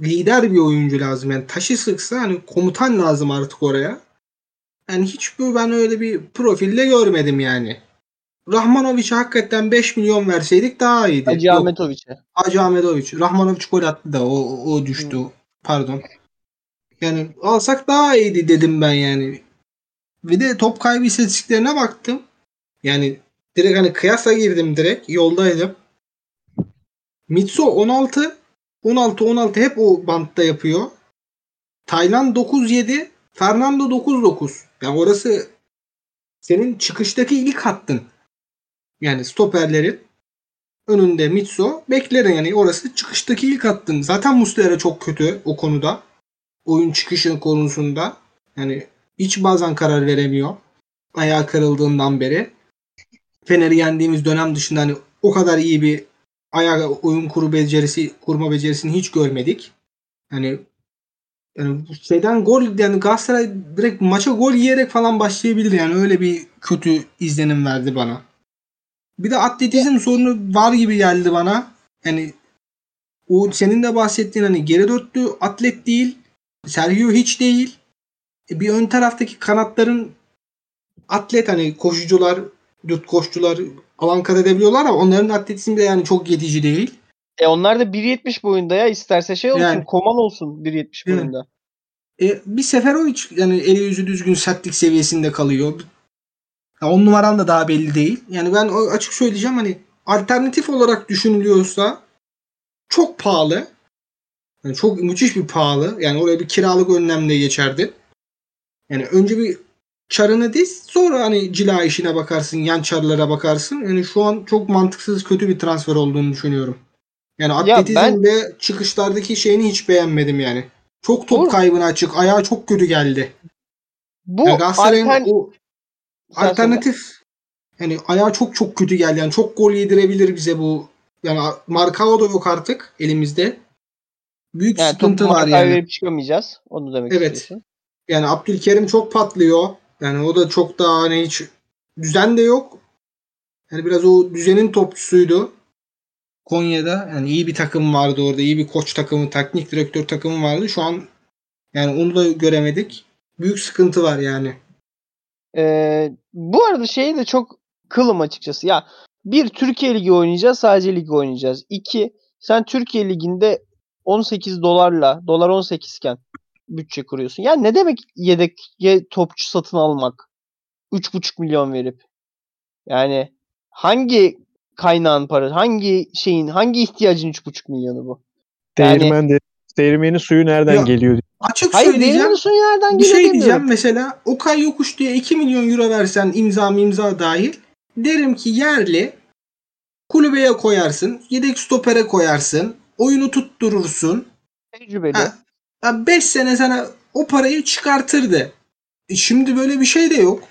lider bir oyuncu lazım. Yani taşı sıksa hani komutan lazım artık oraya. Yani hiç bu ben öyle bir profilde görmedim yani. Rahmanovic'e hakikaten 5 milyon verseydik daha iyiydi. Hacı Ahmetovic'e. Hacı Ahmetovic. Rahmanovic gol attı da o, o düştü. Hmm. Pardon. Yani alsak daha iyiydi dedim ben yani. Bir de top kaybı istatistiklerine baktım. Yani direkt hani kıyasa girdim direkt. Yoldaydım. Mitso 16 16 16 hep o bantta yapıyor. Tayland 9-7 Fernando 9-9. Yani orası senin çıkıştaki ilk hattın. Yani stoperlerin önünde Mitso beklerin yani orası çıkıştaki ilk hattın. Zaten Muslera çok kötü o konuda. Oyun çıkışı konusunda. Yani hiç bazen karar veremiyor. Ayağı kırıldığından beri. Fener'i yendiğimiz dönem dışında hani o kadar iyi bir ayak oyun kuru becerisi, kurma becerisini hiç görmedik. Yani yani şeyden gol yani Galatasaray direkt maça gol yiyerek falan başlayabilir yani öyle bir kötü izlenim verdi bana. Bir de atletizm sorunu var gibi geldi bana. Yani o senin de bahsettiğin hani geri dörtlü atlet değil. Sergio hiç değil. E bir ön taraftaki kanatların atlet hani koşucular, dürt koşucular alan kat edebiliyorlar ama onların atletizmi de yani çok yetici değil. E onlar da 1.70 boyunda ya isterse şey olsun yani, koman olsun 1.70 boyunda. E, bir Seferovic yani eli yüzü düzgün sertlik seviyesinde kalıyor. Ya on numaran da daha belli değil. Yani ben açık söyleyeceğim hani alternatif olarak düşünülüyorsa çok pahalı. Yani çok müthiş bir pahalı. Yani oraya bir kiralık önlemle geçerdi. Yani önce bir çarını diz sonra hani cila işine bakarsın yan çarlara bakarsın. Yani şu an çok mantıksız kötü bir transfer olduğunu düşünüyorum. Yani atletizm ben... ve çıkışlardaki şeyini hiç beğenmedim yani. Çok top Doğru. kaybına açık. Ayağı çok kötü geldi. Bu yani Galatasaray'ın altern... o alternatif yani ayağı çok çok kötü geldi. Yani çok gol yedirebilir bize bu. Yani Marcao da yok artık elimizde. Büyük yani sıkıntı var yani. verip çıkamayacağız. Onu demek evet. istiyorsun. Yani Abdülkerim çok patlıyor. Yani o da çok daha hani hiç düzen de yok. Yani biraz o düzenin topçusuydu. Konya'da yani iyi bir takım vardı orada. iyi bir koç takımı, teknik direktör takımı vardı. Şu an yani onu da göremedik. Büyük sıkıntı var yani. Ee, bu arada şey de çok kılım açıkçası. Ya bir Türkiye Ligi oynayacağız, sadece lig oynayacağız. İki sen Türkiye Ligi'nde 18 dolarla, dolar 18 iken bütçe kuruyorsun. Ya ne demek yedek topçu satın almak? 3,5 milyon verip. Yani hangi kaynağın parası, hangi şeyin, hangi ihtiyacın 3,5 milyonu bu? Yani, Değirmen de, değirmenin suyu nereden ya, geliyor? Açık Hayır, söyleyeceğim. suyu nereden bir şey diyeceğim mesela Okay Yokuş diye 2 milyon euro versen imza imza dahil derim ki yerli kulübeye koyarsın, yedek stopere koyarsın, oyunu tutturursun. Tecrübeli. 5 sene sana o parayı çıkartırdı. E şimdi böyle bir şey de yok.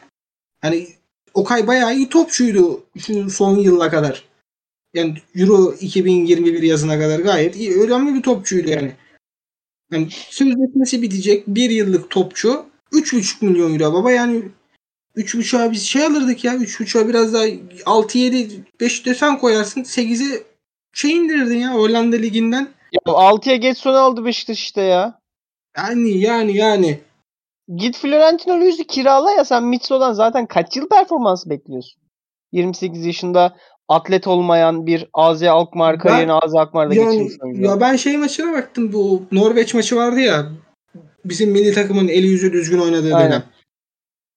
Hani Okay bayağı iyi topçuydu şu son yıla kadar. Yani Euro 2021 yazına kadar gayet iyi. Önemli bir topçuydu yani. Yani sözleşmesi bitecek bir yıllık topçu 3,5 milyon euro baba yani 3.5'a biz şey alırdık ya. 3.5'a biraz daha 6-7 5 desen koyarsın. 8'e şey indirirdin ya Hollanda liginden. Ya 6'ya Getson aldı Beşiktaş işte ya. Yani yani yani. Git Florentino Luiz'i kirala ya sen Mitso'dan zaten kaç yıl performansı bekliyorsun? 28 yaşında atlet olmayan bir AZ Alkmaar kariyerini AZ Alkmaar'da Yani, geçirmiş ya ben şey maçına baktım bu Norveç maçı vardı ya. Bizim milli takımın eli yüzü düzgün oynadığı Aynen. dönem.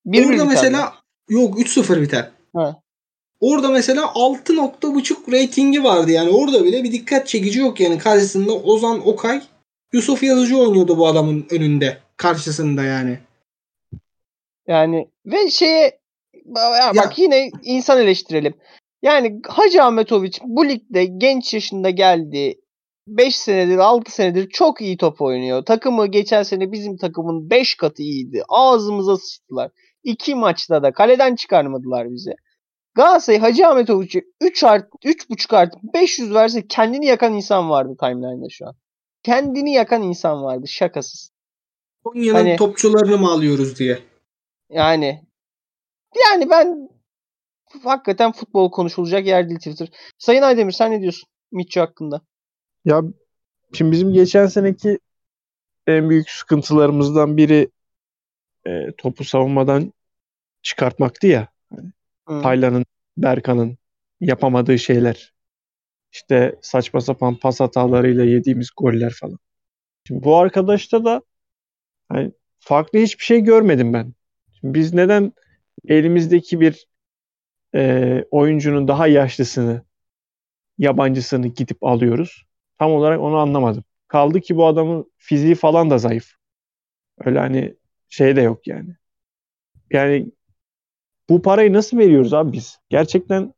Bir Orada mesela mi? yok 3-0 biter. Ha. Orada mesela 6.5 reytingi vardı yani. Orada bile bir dikkat çekici yok yani. Karşısında Ozan Okay, Yusuf Yazıcı oynuyordu bu adamın önünde. Karşısında yani. Yani ve şeye ya Ya- bak yine insan eleştirelim. Yani Hacı Ahmetoviç bu ligde genç yaşında geldi. 5 senedir 6 senedir çok iyi top oynuyor. Takımı geçen sene bizim takımın 5 katı iyiydi. Ağzımıza sıçtılar. 2 maçta da kaleden çıkarmadılar bizi. Galatasaray Hacı Ahmetoviç'e 3 art 3.5 artı 500 verse kendini yakan insan vardı timeline'da şu an. Kendini yakan insan vardı şakasız. Konya'nın Hani- topçularını mı alıyoruz diye. Yani yani ben hakikaten futbol konuşulacak yer değil Twitter. Sayın Aydemir sen ne diyorsun Mitchell hakkında? Ya şimdi bizim geçen seneki en büyük sıkıntılarımızdan biri e, topu savunmadan çıkartmaktı ya. Hı. Taylan'ın, Berkan'ın yapamadığı şeyler. İşte saçma sapan pas hatalarıyla yediğimiz goller falan. Şimdi bu arkadaşta da hani farklı hiçbir şey görmedim ben. Şimdi biz neden elimizdeki bir e, oyuncunun daha yaşlısını, yabancısını gidip alıyoruz? Tam olarak onu anlamadım. Kaldı ki bu adamın fiziği falan da zayıf. Öyle hani şey de yok yani. Yani bu parayı nasıl veriyoruz abi biz? Gerçekten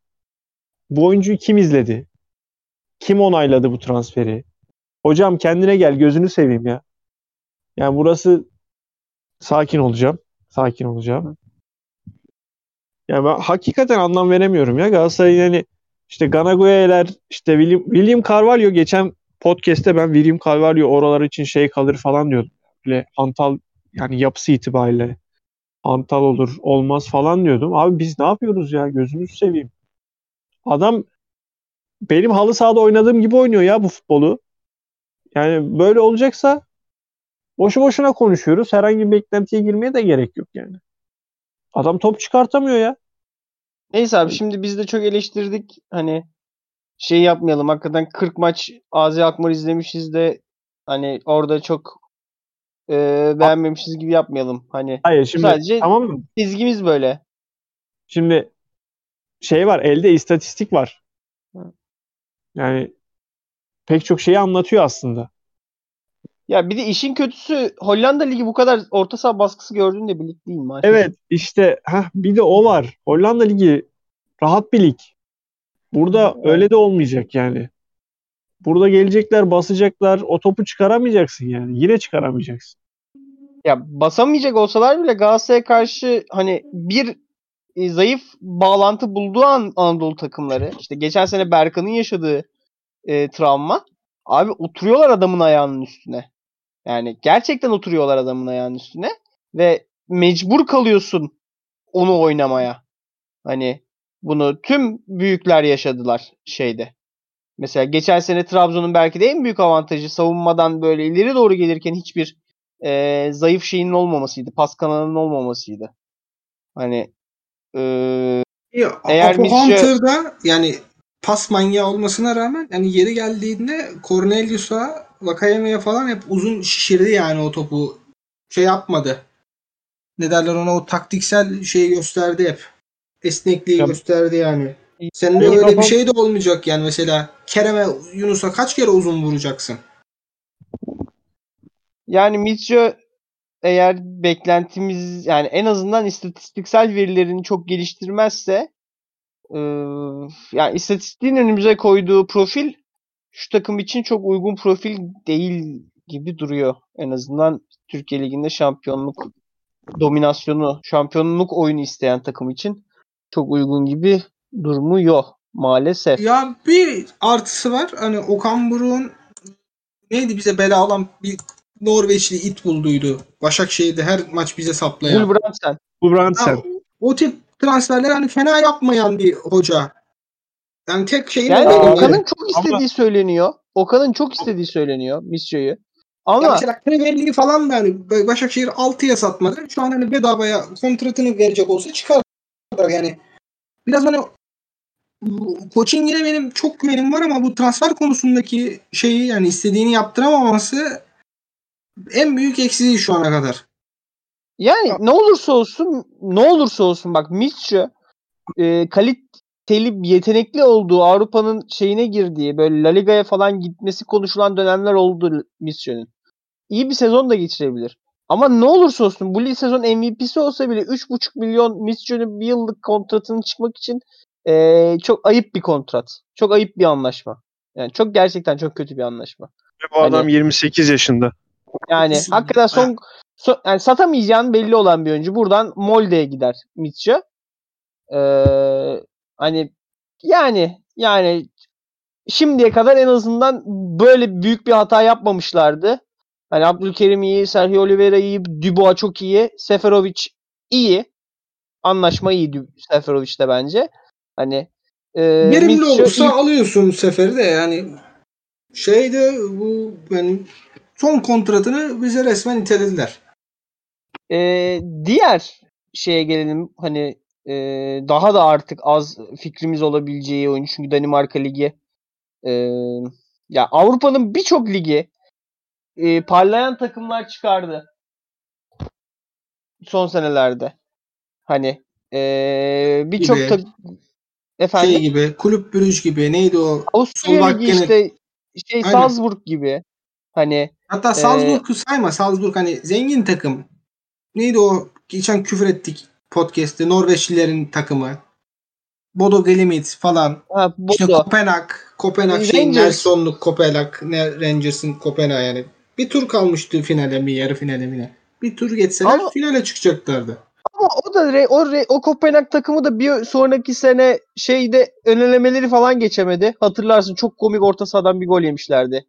bu oyuncuyu kim izledi? Kim onayladı bu transferi? Hocam kendine gel gözünü seveyim ya. Yani burası sakin olacağım. Sakin olacağım. Yani ben hakikaten anlam veremiyorum ya. Galatasaray'ın yani işte Ganaguaya'lar işte William, William Carvalho geçen podcast'te ben William Carvalho oralar için şey kalır falan diyordum. Böyle hantal yani yapısı itibariyle hantal olur olmaz falan diyordum. Abi biz ne yapıyoruz ya gözünüzü seveyim. Adam benim halı sahada oynadığım gibi oynuyor ya bu futbolu. Yani böyle olacaksa boşu boşuna konuşuyoruz. Herhangi bir beklentiye girmeye de gerek yok yani. Adam top çıkartamıyor ya. Neyse abi şimdi biz de çok eleştirdik. Hani şey yapmayalım. Hakikaten 40 maç AZ Alkmaar izlemişiz de hani orada çok e, beğenmemişiz gibi yapmayalım. Hani Hayır şimdi Sadece- tamam mı? çizgimiz böyle. Şimdi şey var elde istatistik var. Yani pek çok şeyi anlatıyor aslında. Ya bir de işin kötüsü Hollanda Ligi bu kadar orta saha baskısı gördüğün de bir lig değil maalesef. Evet işte heh, bir de o var. Hollanda Ligi rahat bir lig. Burada Evet. öyle de olmayacak yani. Burada gelecekler basacaklar o topu çıkaramayacaksın yani. Yine çıkaramayacaksın. Ya basamayacak olsalar bile Galatasaray'a karşı hani bir e, zayıf bağlantı bulduğu an Anadolu takımları işte geçen sene Berkan'ın yaşadığı e, travma abi oturuyorlar adamın ayağının üstüne. Yani gerçekten oturuyorlar adamın ayağının üstüne ve mecbur kalıyorsun onu oynamaya. Hani bunu tüm büyükler yaşadılar şeyde. Mesela geçen sene Trabzon'un belki de en büyük avantajı savunmadan böyle ileri doğru gelirken hiçbir e, zayıf şeyinin olmamasıydı. Pas kanalının olmamasıydı. Hani e, Ya, Eğer Hunter'da yani pas manyağı olmasına rağmen yani yeri geldiğinde Cornelius'a Vakayeme'ye falan hep uzun şişirdi yani o topu. Şey yapmadı. Ne derler ona o taktiksel şeyi gösterdi hep. Esnekliği Ya- gösterdi yani. Senin de Benim öyle bir kafam- şey de olmayacak yani mesela Kerem'e Yunus'a kaç kere uzun vuracaksın? yani Mitchell eğer beklentimiz yani en azından istatistiksel verilerini çok geliştirmezse e, yani istatistiğin önümüze koyduğu profil şu takım için çok uygun profil değil gibi duruyor. En azından Türkiye Ligi'nde şampiyonluk dominasyonu, şampiyonluk oyunu isteyen takım için çok uygun gibi durumu yok maalesef. Ya bir artısı var. Hani Okan Buruk'un neydi bize bela olan bir Norveçli it bulduydu. Başakşehir'de her maç bize saplayan. Gulbrandsen. Bu Brandsen. Ha, o tip transferler hani fena yapmayan bir hoca. Yani tek şeyin Yani Okan'ın yani. çok istediği söyleniyor. Okan'ın çok istediği söyleniyor Missio'yu. Ya Ama mesela Premier Ligi falan da hani Başakşehir 6'ya satmadı. Şu an hani bedavaya kontratını verecek olsa çıkar yani. Biraz hani Koç'un yine benim çok güvenim var ama bu transfer konusundaki şeyi yani istediğini yaptıramaması en büyük eksiği şu ana kadar. yani ne olursa olsun ne olursa olsun bak Misio e, kaliteli yetenekli olduğu Avrupa'nın şeyine girdiği böyle La Liga'ya falan gitmesi konuşulan dönemler oldu Misio'nun. İyi bir sezon da geçirebilir. Ama ne olursa olsun bu sezon MVP'si olsa bile 3,5 milyon Misio'nun bir yıllık kontratının çıkmak için e, çok ayıp bir kontrat. Çok ayıp bir anlaşma. Yani çok gerçekten çok kötü bir anlaşma. Ve bu adam Hani- 28 yaşında. Yani hakikaten son, son yani satamayacağın belli olan bir oyuncu. Buradan Molde'ye gider Mitchell. Ee, hani yani yani şimdiye kadar en azından böyle büyük bir hata yapmamışlardı. Hani Abdülkerim iyi, Sergio Oliveira iyi, Dubois çok iyi, Seferovic iyi. Anlaşma iyi Seferovic'te bence. Hani e, Verimli Mitchell olursa alıyorsun seferi de yani şeyde bu yani son kontratını bize resmen itelediler. Ee, diğer şeye gelelim hani e, daha da artık az fikrimiz olabileceği oyun çünkü Danimarka Ligi e, ya Avrupa'nın birçok ligi e, parlayan takımlar çıkardı son senelerde hani e, birçok Gibi. Tak- efendim Şey gibi Kulüp Brüj gibi neydi o? Avusturya Ligi işte şey Aynen. Salzburg gibi hani Hatta Salzburg'u sayma. Salzburg hani zengin takım. Neydi o? Geçen küfür ettik podcast'te. Norveçlilerin takımı. Bodo Glimt falan. ha, İşte Bodo. Kopenhag. Kopenhag şey Rangers. Nelson'luk Kopenhag. Ne, Rangers'ın Kopenhag yani. Bir tur kalmıştı finale mi yarı finale mi ne? Bir tur geçseler Ama- finale çıkacaklardı. Ama o da re- o re- o Kopenhag takımı da bir sonraki sene şeyde önelemeleri falan geçemedi. Hatırlarsın çok komik orta sahadan bir gol yemişlerdi.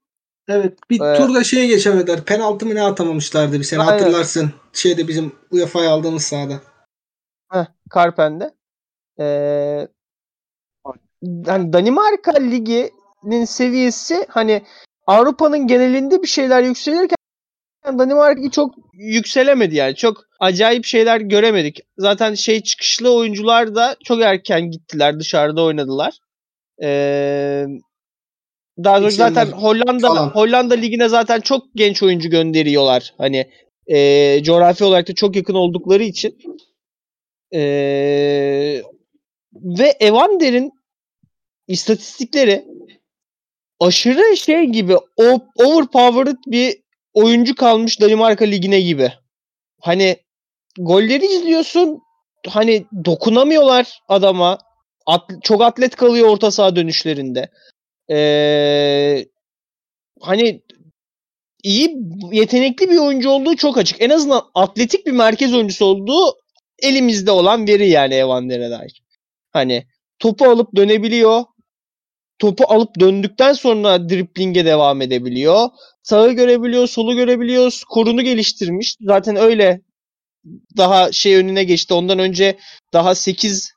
Evet. Bir Ee, turda şeye geçemediler. Penaltı mı ne atamamışlardı bir sene Aynen. hatırlarsın. Şeyde bizim UEFA'ya aldığımız sahada. Heh, Karpen'de. Ee, hani Danimarka Ligi'nin seviyesi hani Avrupa'nın genelinde bir şeyler yükselirken Danimarka çok yükselemedi yani. Çok acayip şeyler göremedik. Zaten şey çıkışlı oyuncular da çok erken gittiler. Dışarıda oynadılar. Ee, daha doğrusu zaten Hollanda falan. Hollanda ligine zaten çok genç oyuncu gönderiyorlar. Hani e, coğrafi olarak da çok yakın oldukları için. E, ve Evander'in istatistikleri aşırı şey gibi overpowered bir oyuncu kalmış Danimarka ligine gibi. Hani golleri izliyorsun hani dokunamıyorlar adama. At- çok atlet kalıyor orta saha dönüşlerinde. Ee, hani iyi yetenekli bir oyuncu olduğu çok açık. En azından atletik bir merkez oyuncusu olduğu elimizde olan veri yani Evander'e dair. Hani topu alıp dönebiliyor. Topu alıp döndükten sonra dripling'e devam edebiliyor. Sağı görebiliyor, solu görebiliyor. Skorunu geliştirmiş. Zaten öyle daha şey önüne geçti. Ondan önce daha 8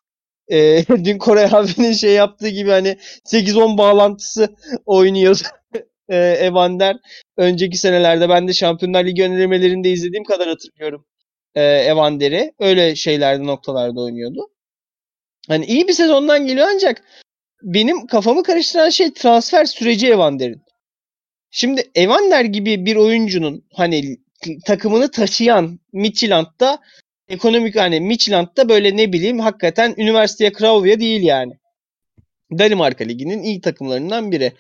e, dün Koray abinin şey yaptığı gibi hani 8-10 bağlantısı oynuyor e, Evander. Önceki senelerde ben de Şampiyonlar Ligi önerimelerinde izlediğim kadar hatırlıyorum e, Evander'i. Öyle şeylerde noktalarda oynuyordu. Hani iyi bir sezondan geliyor ancak benim kafamı karıştıran şey transfer süreci Evander'in. Şimdi Evander gibi bir oyuncunun hani takımını taşıyan Midtjylland'da ekonomik hani Midtjylland'da böyle ne bileyim hakikaten üniversiteye Craiova değil yani. Danimarka Ligi'nin iyi takımlarından biri.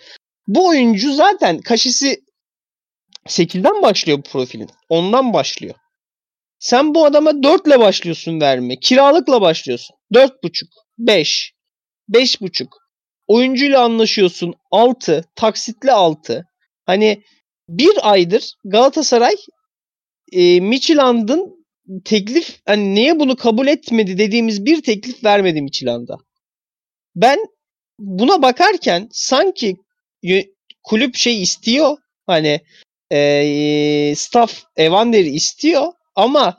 Bu oyuncu zaten kaşisi 8'den başlıyor bu profilin. Ondan başlıyor. Sen bu adama 4 ile başlıyorsun verme. Kiralıkla başlıyorsun. 4.5, 5, 5.5. Oyuncuyla anlaşıyorsun 6, taksitli 6. Hani bir aydır Galatasaray e, Midtjylland'ın teklif hani niye bunu kabul etmedi dediğimiz bir teklif vermedi Midtjylland'a. Ben buna bakarken sanki kulüp şey istiyor hani e, staff Evander'i istiyor ama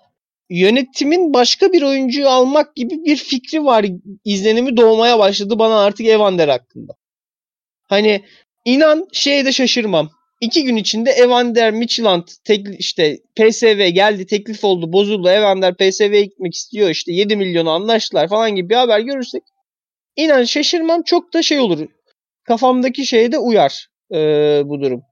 yönetimin başka bir oyuncuyu almak gibi bir fikri var izlenimi doğmaya başladı bana artık Evander hakkında. Hani inan şeye de şaşırmam. İki gün içinde Evander Midtjylland tek, işte PSV geldi teklif oldu bozuldu. Evander PSV'ye gitmek istiyor işte 7 milyonu anlaştılar falan gibi bir haber görürsek inan şaşırmam çok da şey olur. Kafamdaki şeye de uyar e, bu durum.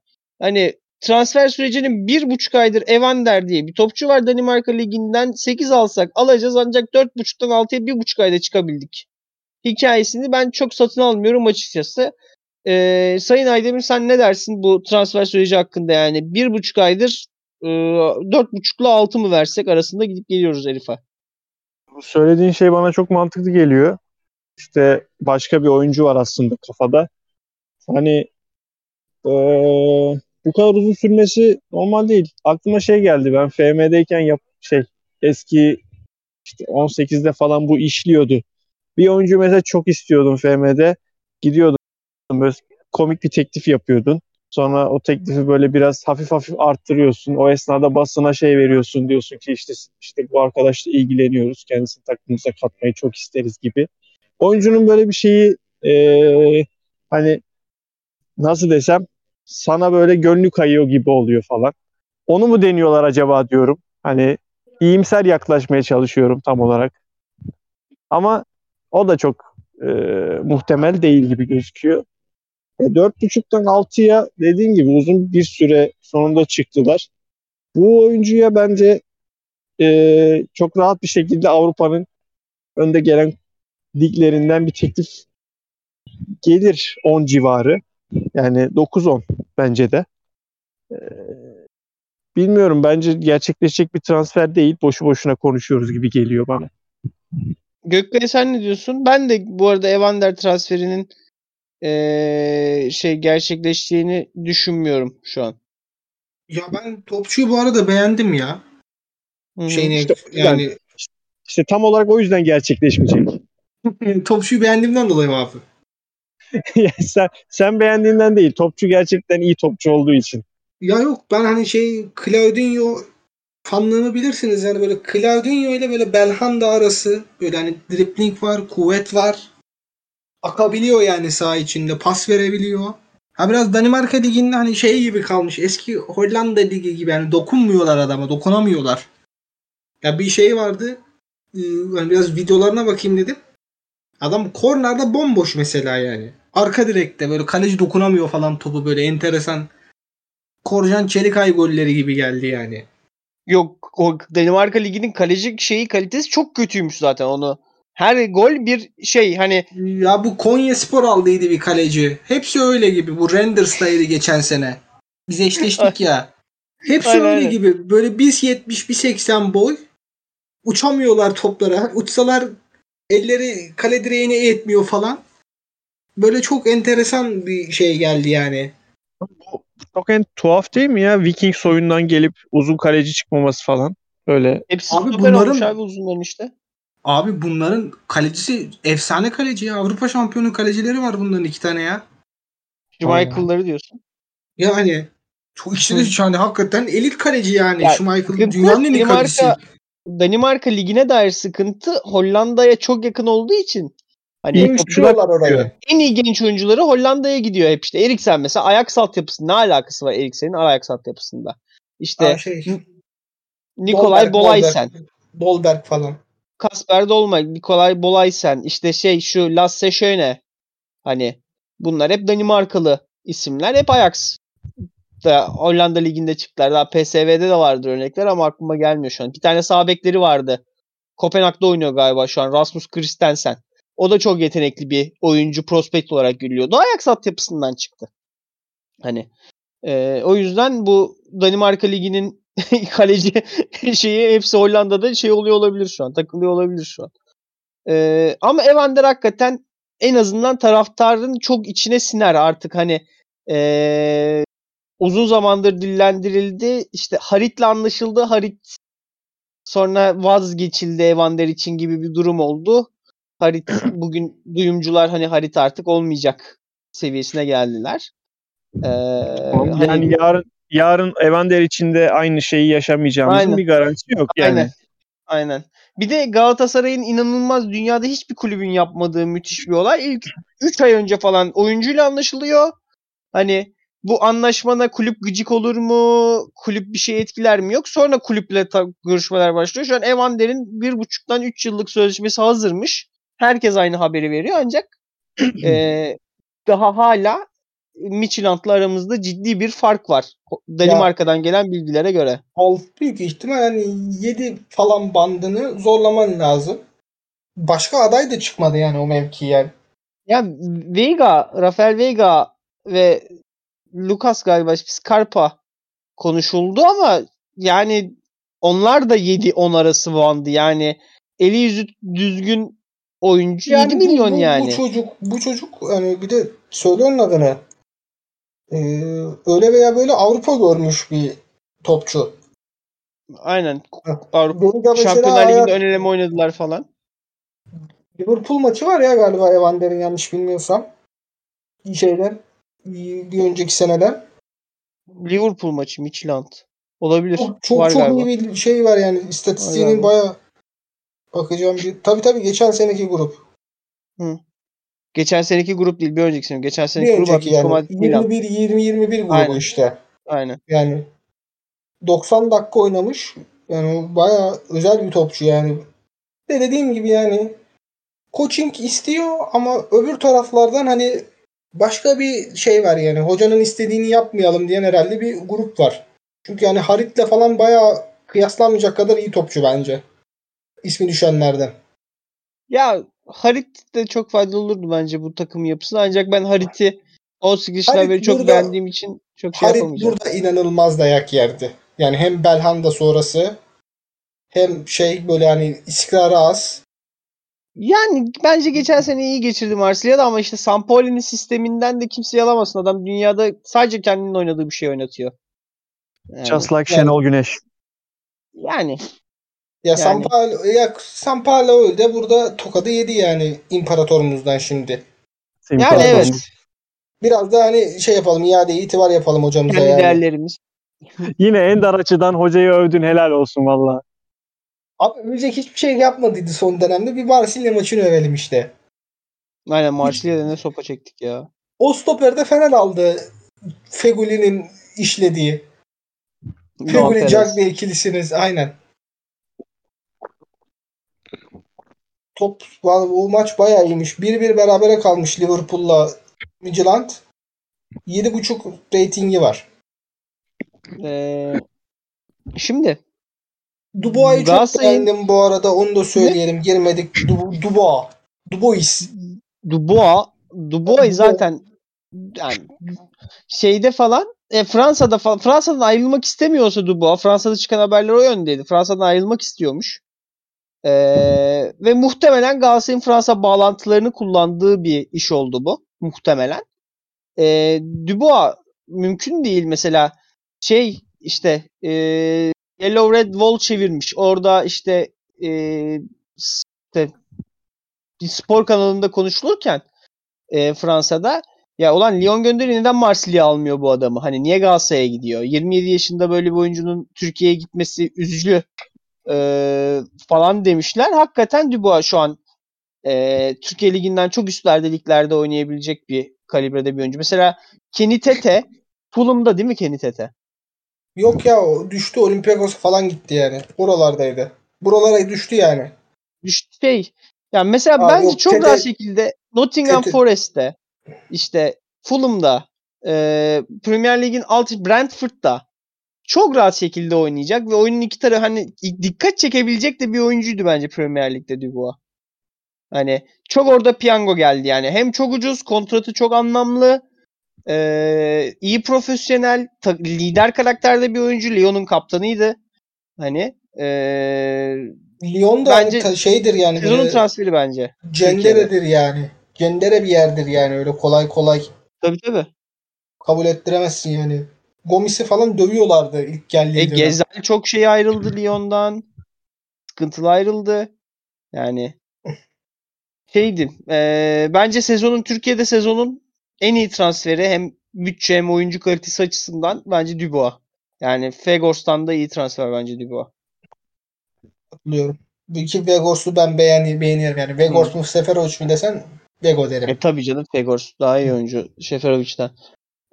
Hani transfer sürecinin bir buçuk aydır Evander diye bir topçu var Danimarka Ligi'nden 8 alsak alacağız ancak 4.5'tan 6'ya bir buçuk ayda çıkabildik. Hikayesini ben çok satın almıyorum açıkçası. Ee, Sayın Aydemir sen ne dersin bu transfer süreci hakkında yani bir buçuk aydır e, dört buçukla altı mı versek arasında gidip geliyoruz Elif'e. Bu söylediğin şey bana çok mantıklı geliyor. İşte başka bir oyuncu var aslında kafada. Hani ee, bu kadar uzun sürmesi normal değil. Aklıma şey geldi ben FM'deyken yap şey eski işte 18'de falan bu işliyordu. Bir oyuncu mesela çok istiyordum FM'de. Gidiyordum böyle komik bir teklif yapıyordun. Sonra o teklifi böyle biraz hafif hafif arttırıyorsun. O esnada basına şey veriyorsun diyorsun ki işte işte bu arkadaşla ilgileniyoruz. Kendisini takımımıza katmayı çok isteriz gibi. Oyuncunun böyle bir şeyi e, hani nasıl desem sana böyle gönlü kayıyor gibi oluyor falan. Onu mu deniyorlar acaba diyorum. Hani iyimser yaklaşmaya çalışıyorum tam olarak. Ama o da çok e, muhtemel değil gibi gözüküyor. E, 4.5'tan 6'ya dediğim gibi uzun bir süre sonunda çıktılar. Bu oyuncuya bence e, çok rahat bir şekilde Avrupa'nın önde gelen liglerinden bir teklif gelir 10 civarı. Yani 9-10 bence de. Ee, bilmiyorum bence gerçekleşecek bir transfer değil. Boşu boşuna konuşuyoruz gibi geliyor bana. Gökbey sen ne diyorsun? Ben de bu arada Evander transferinin ee, şey gerçekleştiğini düşünmüyorum şu an. Ya ben topçuyu bu arada beğendim ya. Hı-hı. Şeyini işte, yani işte tam olarak o yüzden gerçekleşmeyecek. topçuyu beğendiğimden dolayı mı abi? sen, sen beğendiğinden değil. Topçu gerçekten iyi topçu olduğu için. Ya yok ben hani şey Claudinho fanlığını bilirsiniz yani böyle Claudinho ile böyle Belhanda arası böyle hani dribbling var, kuvvet var. Akabiliyor yani saha içinde, pas verebiliyor. Ha biraz Danimarka liginde hani şey gibi kalmış. Eski Hollanda ligi gibi yani dokunmuyorlar adama, dokunamıyorlar. Ya bir şey vardı. Yani biraz videolarına bakayım dedim. Adam kornerde bomboş mesela yani. Arka direkte böyle kaleci dokunamıyor falan topu böyle enteresan. Korjan Çelikay golleri gibi geldi yani. Yok o Danimarka Ligi'nin kaleci şeyi kalitesi çok kötüymüş zaten onu. Her gol bir şey hani. Ya bu Konya Spor aldıydı bir kaleci. Hepsi öyle gibi. Bu Renders'taydı geçen sene. Biz eşleştik ya. Hepsi aynen, öyle aynen. gibi. Böyle 1.70 1.80 boy. Uçamıyorlar toplara. Uçsalar elleri kale direğine etmiyor falan. Böyle çok enteresan bir şey geldi yani. Çok en tuhaf değil mi ya? Viking soyundan gelip uzun kaleci çıkmaması falan. Öyle. Hepsi abi bunların abi uzunların işte. Abi bunların kalecisi efsane kaleci ya. Avrupa şampiyonu kalecileri var bunların iki tane ya. Schmeichel'ları diyorsun. Yani çok ikisi de yani hakikaten elit kaleci yani. Ya, Schmeichel dünyanın en iyi kalecisi. Danimarka ligine dair sıkıntı Hollanda'ya çok yakın olduğu için Hani topçular orayı. En iyi genç oyuncuları Hollanda'ya gidiyor hep işte. Eriksen mesela Ajax altyapısı ne alakası var Eriksen'in Ajax altyapısında? İşte Aa, şey, Nikolay Bolaysen. Dolberg falan. Kasper Dolma, Nikolay Bolaysen, işte şey şu Lasse Schöne. Hani bunlar hep Danimarkalı isimler. Hep Ajax da Hollanda liginde çıktılar. Daha PSV'de de vardır örnekler ama aklıma gelmiyor şu an. Bir tane sağ bekleri vardı. Kopenhag'da oynuyor galiba şu an. Rasmus Christensen. O da çok yetenekli bir oyuncu prospekt olarak görülüyordu. Ajax yapısından çıktı. Hani e, o yüzden bu Danimarka Ligi'nin kaleci şeyi hepsi Hollanda'da şey oluyor olabilir şu an. Takılıyor olabilir şu an. E, ama Evander hakikaten en azından taraftarın çok içine siner artık hani e, uzun zamandır dillendirildi. İşte Harit'le anlaşıldı. Harit sonra vazgeçildi Evander için gibi bir durum oldu. Harit bugün duyumcular hani Harit artık olmayacak seviyesine geldiler. Ee, yani hani, yarın yarın Evander için de aynı şeyi yaşamayacağımızın aynen. bir garantisi yok yani. Aynen. Aynen. Bir de Galatasaray'ın inanılmaz dünyada hiçbir kulübün yapmadığı müthiş bir olay. İlk 3 ay önce falan oyuncuyla anlaşılıyor. Hani bu anlaşmana kulüp gıcık olur mu? Kulüp bir şey etkiler mi? Yok. Sonra kulüple ta- görüşmeler başlıyor. Şu an Evander'in bir buçuktan 3 yıllık sözleşmesi hazırmış. Herkes aynı haberi veriyor ancak e, daha hala Midtjylland'la aramızda ciddi bir fark var. Danimarka'dan gelen bilgilere göre. Alt büyük ihtimal yani 7 falan bandını zorlaman lazım. Başka aday da çıkmadı yani o mevkiye. Ya Veiga, Rafael Veiga ve Lucas galiba Scarpa konuşuldu ama yani onlar da 7-10 arası bandı. Yani eli yüzü düzgün oyuncu 7 bu- milyon bu, yani. Bu çocuk, bu çocuk hani bir de söyle onun adını. Ee, öyle veya böyle Avrupa görmüş bir topçu. Aynen. Avrupa Şampiyonlar Ligi'nde hayat- ön eleme oynadılar falan. Liverpool maçı var ya galiba Evander'in yanlış bilmiyorsam. Şeyden bir önceki seneden. Liverpool maçı Midtjylland. Olabilir. Çok çok, var çok galiba. iyi bir şey var yani istatistiğinin baya bakacağım bir. Tabii tabii geçen seneki grup. Geçen seneki grup değil bir önceki sene. Geçen Bir seneki grup önceki yani Madrid Milan. 21 20 21 grubu Aynen. işte. Aynen. Yani 90 dakika oynamış. Yani o bayağı özel bir topçu yani. De dediğim gibi yani coaching istiyor ama öbür taraflardan hani başka bir şey var yani. Hocanın istediğini yapmayalım diyen herhalde bir grup var. Çünkü yani Harit'le falan bayağı kıyaslanmayacak kadar iyi topçu bence. İsmi düşenlerden. Ya Harit de çok faydalı olurdu bence bu takım yapısına. Ancak ben Harit'i 18 yaşından beri çok burada- beğendiğim için çok şey Harit yapamayacağım. burada inanılmaz dayak yerdi. Yani hem Belhanda sonrası hem şey böyle hani istikrarı az. Yani bence geçen sene iyi geçirdi Marsilya'da ama işte Sampoli'nin sisteminden de kimse alamasın. Adam dünyada sadece kendinin oynadığı bir şey oynatıyor. Yani, Just like Yani- Şenol Güneş. yani Ya Yani. Sampaolo ya Sampaolo de burada tokadı yedi yani imparatorumuzdan şimdi. yani evet. Biraz da hani şey yapalım iade itibar yapalım hocamıza Kendi yani. değerlerimiz. Yine Ender açıdan hocayı övdün helal olsun valla. Abi övecek hiçbir şey yapmadıydı son dönemde. Bir Marsilya maçını övelim işte. Aynen Marsilya'da ne sopa çektik ya. O stoperde Fener aldı. Feguli'nin işlediği. Feguli. Cagney ikilisiniz aynen. Top o maç bayağı iyiymiş. 1-1 berabere kalmış Liverpool'la Midtjylland. 7.5 reytingi var. Ee, şimdi Dubois'u çok beğendim bu arada. Onu da söyleyelim. Girmedik. Du Dubois. Dubois. Dubois Dubois zaten yani şeyde falan e, Fransa'da falan Fransa'dan ayrılmak istemiyorsa Dubois Fransa'da çıkan haberler o yöndeydi. Fransa'dan ayrılmak istiyormuş. Ee, ve muhtemelen Galatasaray'ın Fransa bağlantılarını kullandığı bir iş oldu bu. Muhtemelen. Ee, Dubois mümkün değil mesela şey işte e, Yellow Red Wall çevirmiş. Orada işte e, işte bir spor kanalında konuşulurken e, Fransa'da ya ulan Lyon gönderiyor neden Marsilya almıyor bu adamı? Hani niye Galatasaray'a gidiyor? 27 yaşında böyle bir oyuncunun Türkiye'ye gitmesi üzücü e, falan demişler. Hakikaten Dubois şu an e, Türkiye Ligi'nden çok üstlerde liglerde oynayabilecek bir kalibrede bir oyuncu. Mesela Kenny Tete Fulham'da değil mi Kenny Tete? Yok ya o düştü Olympiakos'a falan gitti yani. Oralardaydı. Buralara düştü yani. Düştü şey. Yani mesela Aa, bence yok, çok Tete- rahat şekilde Nottingham Tete- Forest'te işte Fulham'da e, Premier Lig'in alt Brentford'da çok rahat şekilde oynayacak ve oyunun iki tarafı hani dikkat çekebilecek de bir oyuncuydu bence Premier Lig'de Dubois. Hani çok orada piyango geldi yani. Hem çok ucuz, kontratı çok anlamlı, e, iyi profesyonel, lider karakterde bir oyuncu. Lyon'un kaptanıydı. Hani e, Lyon da Bence hani şeydir yani. böyle transferi bence. Cenderedir yani. Cendere bir yerdir yani. Öyle kolay kolay Tabii tabii. kabul ettiremezsin yani. Gomis'i falan dövüyorlardı ilk geldiği E. Gezel çok şey ayrıldı Lyon'dan. Sıkıntılı ayrıldı. Yani şeydi. e, bence sezonun Türkiye'de sezonun en iyi transferi hem bütçe hem oyuncu kalitesi açısından bence Dubois. Yani Fegors'tan da iyi transfer bence Dubois. katılıyorum. İki Vegors'u ben beğeni, beğeniyorum yani. Vegors mu Seferovic mi desen Vego derim. E tabii canım Fegors daha iyi oyuncu Şeferovic'den.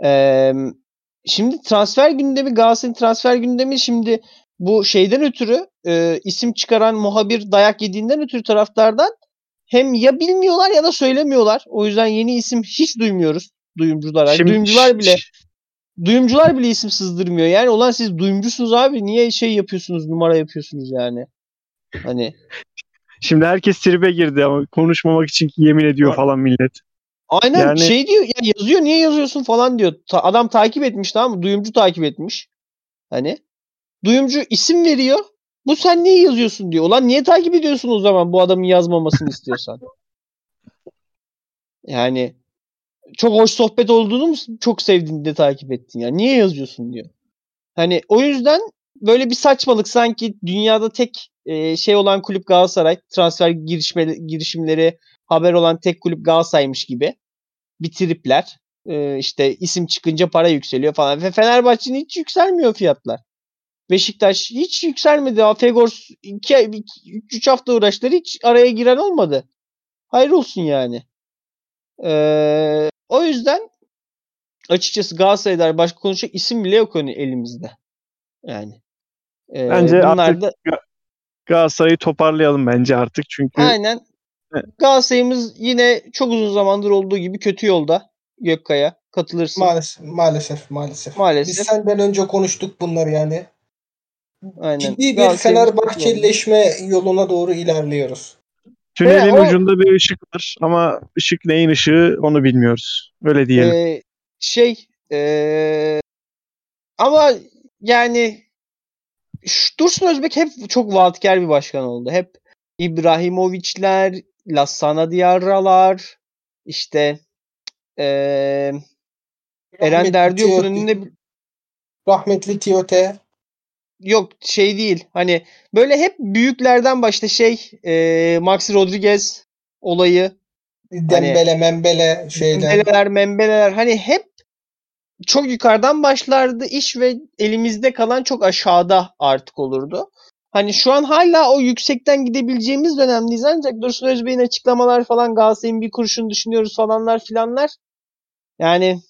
Ee, şimdi transfer gündemi Galatasaray'ın transfer gündemi şimdi bu şeyden ötürü e, isim çıkaran muhabir dayak yediğinden ötürü taraftardan hem ya bilmiyorlar ya da söylemiyorlar. O yüzden yeni isim hiç duymuyoruz duyumcular. Yani Şimdi- duyumcular bile duyumcular bile isim sızdırmıyor. Yani olan siz duyumcusunuz abi. Niye şey yapıyorsunuz, numara yapıyorsunuz yani? Hani Şimdi herkes tribe girdi ama konuşmamak için yemin ediyor falan millet. Aynen Yani- şey diyor ya yazıyor niye yazıyorsun falan diyor. Ta- adam takip etmiş tamam mı? Duyumcu takip etmiş. Hani duyumcu isim veriyor. Bu sen niye yazıyorsun diyor. Ulan niye takip ediyorsun o zaman bu adamın yazmamasını istiyorsan? Yani çok hoş sohbet olduğunu mu çok sevdiğinde de takip ettin ya. Niye yazıyorsun diyor. Hani o yüzden böyle bir saçmalık sanki dünyada tek e, şey olan kulüp Galatasaray transfer girişme, girişimleri haber olan tek kulüp Galatasaray'mış gibi bir tripler. E, işte isim çıkınca para yükseliyor falan. Ve Fenerbahçe'nin hiç yükselmiyor fiyatlar. Beşiktaş hiç yükselmedi. Fegors 3 hafta uğraştılar. Hiç araya giren olmadı. Hayır olsun yani. Ee, o yüzden açıkçası Galatasaray'da başka konuşacak isim bile yok hani elimizde. Yani. Ee, Bence bunlar artık da Galatasaray'ı toparlayalım bence artık. Çünkü aynen. Galatasaray'ımız yine çok uzun zamandır olduğu gibi kötü yolda. Gökkaya katılırsın. Maalesef, maalesef, maalesef. Maalesef. Biz senden önce konuştuk bunları yani. Aynen. Ciddi bir. Fenerbahçeleşme yoluna doğru ilerliyoruz. tünelin Ve o- ucunda bir ışık var ama ışık neyin ışığı onu bilmiyoruz. Öyle diyelim. Ee, şey ee, ama yani Dursun Özbek hep çok vaatkar bir başkan oldu. Hep İbrahimovic'ler, Lassana Diarra'lar, işte ee, Eren Tiote- önünde Rahmetli Tiote. yok şey değil. Hani böyle hep büyüklerden başta şey ee, Maxi Rodriguez olayı Dembele, Membele şeyler. Membeleler, membeleler hani hep çok yukarıdan başlardı iş ve elimizde kalan çok aşağıda artık olurdu. Hani şu an hala o yüksekten gidebileceğimiz dönemdeyiz ancak Dursun Özbey'in açıklamalar falan Galatasaray'ın bir kuruşunu düşünüyoruz falanlar filanlar. Yani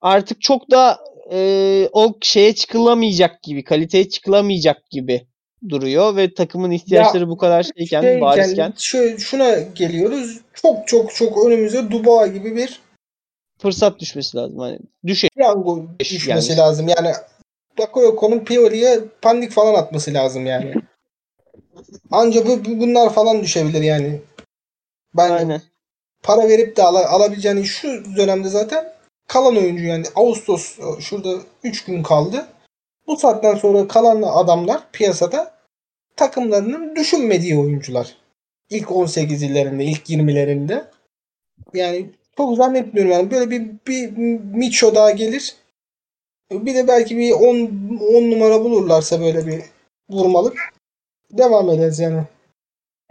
artık çok da e, o şeye çıkılamayacak gibi, kaliteye çıkılamayacak gibi duruyor ve takımın ihtiyaçları bu kadar şeyken, Şeyken, barizken şöyle, şuna geliyoruz. Çok çok çok önümüze Dubai gibi bir fırsat düşmesi lazım. Hani düşe piyango düşmesi Yani. lazım. Yani Bakayoko'nun Pioli'ye pandik falan atması lazım yani. Anca bu, bu- bunlar falan düşebilir yani. Ben Aynen. para verip de ala, alabileceğini şu dönemde zaten kalan oyuncu yani Ağustos şurada 3 gün kaldı. Bu saatten sonra kalan adamlar piyasada takımlarının düşünmediği oyuncular. İlk 18'lerinde, ilk 20'lerinde. Yani çok zannetmiyorum yani böyle bir, bir Micho daha gelir. Bir de belki bir 10 10 numara bulurlarsa böyle bir vurmalık. Devam ederiz yani.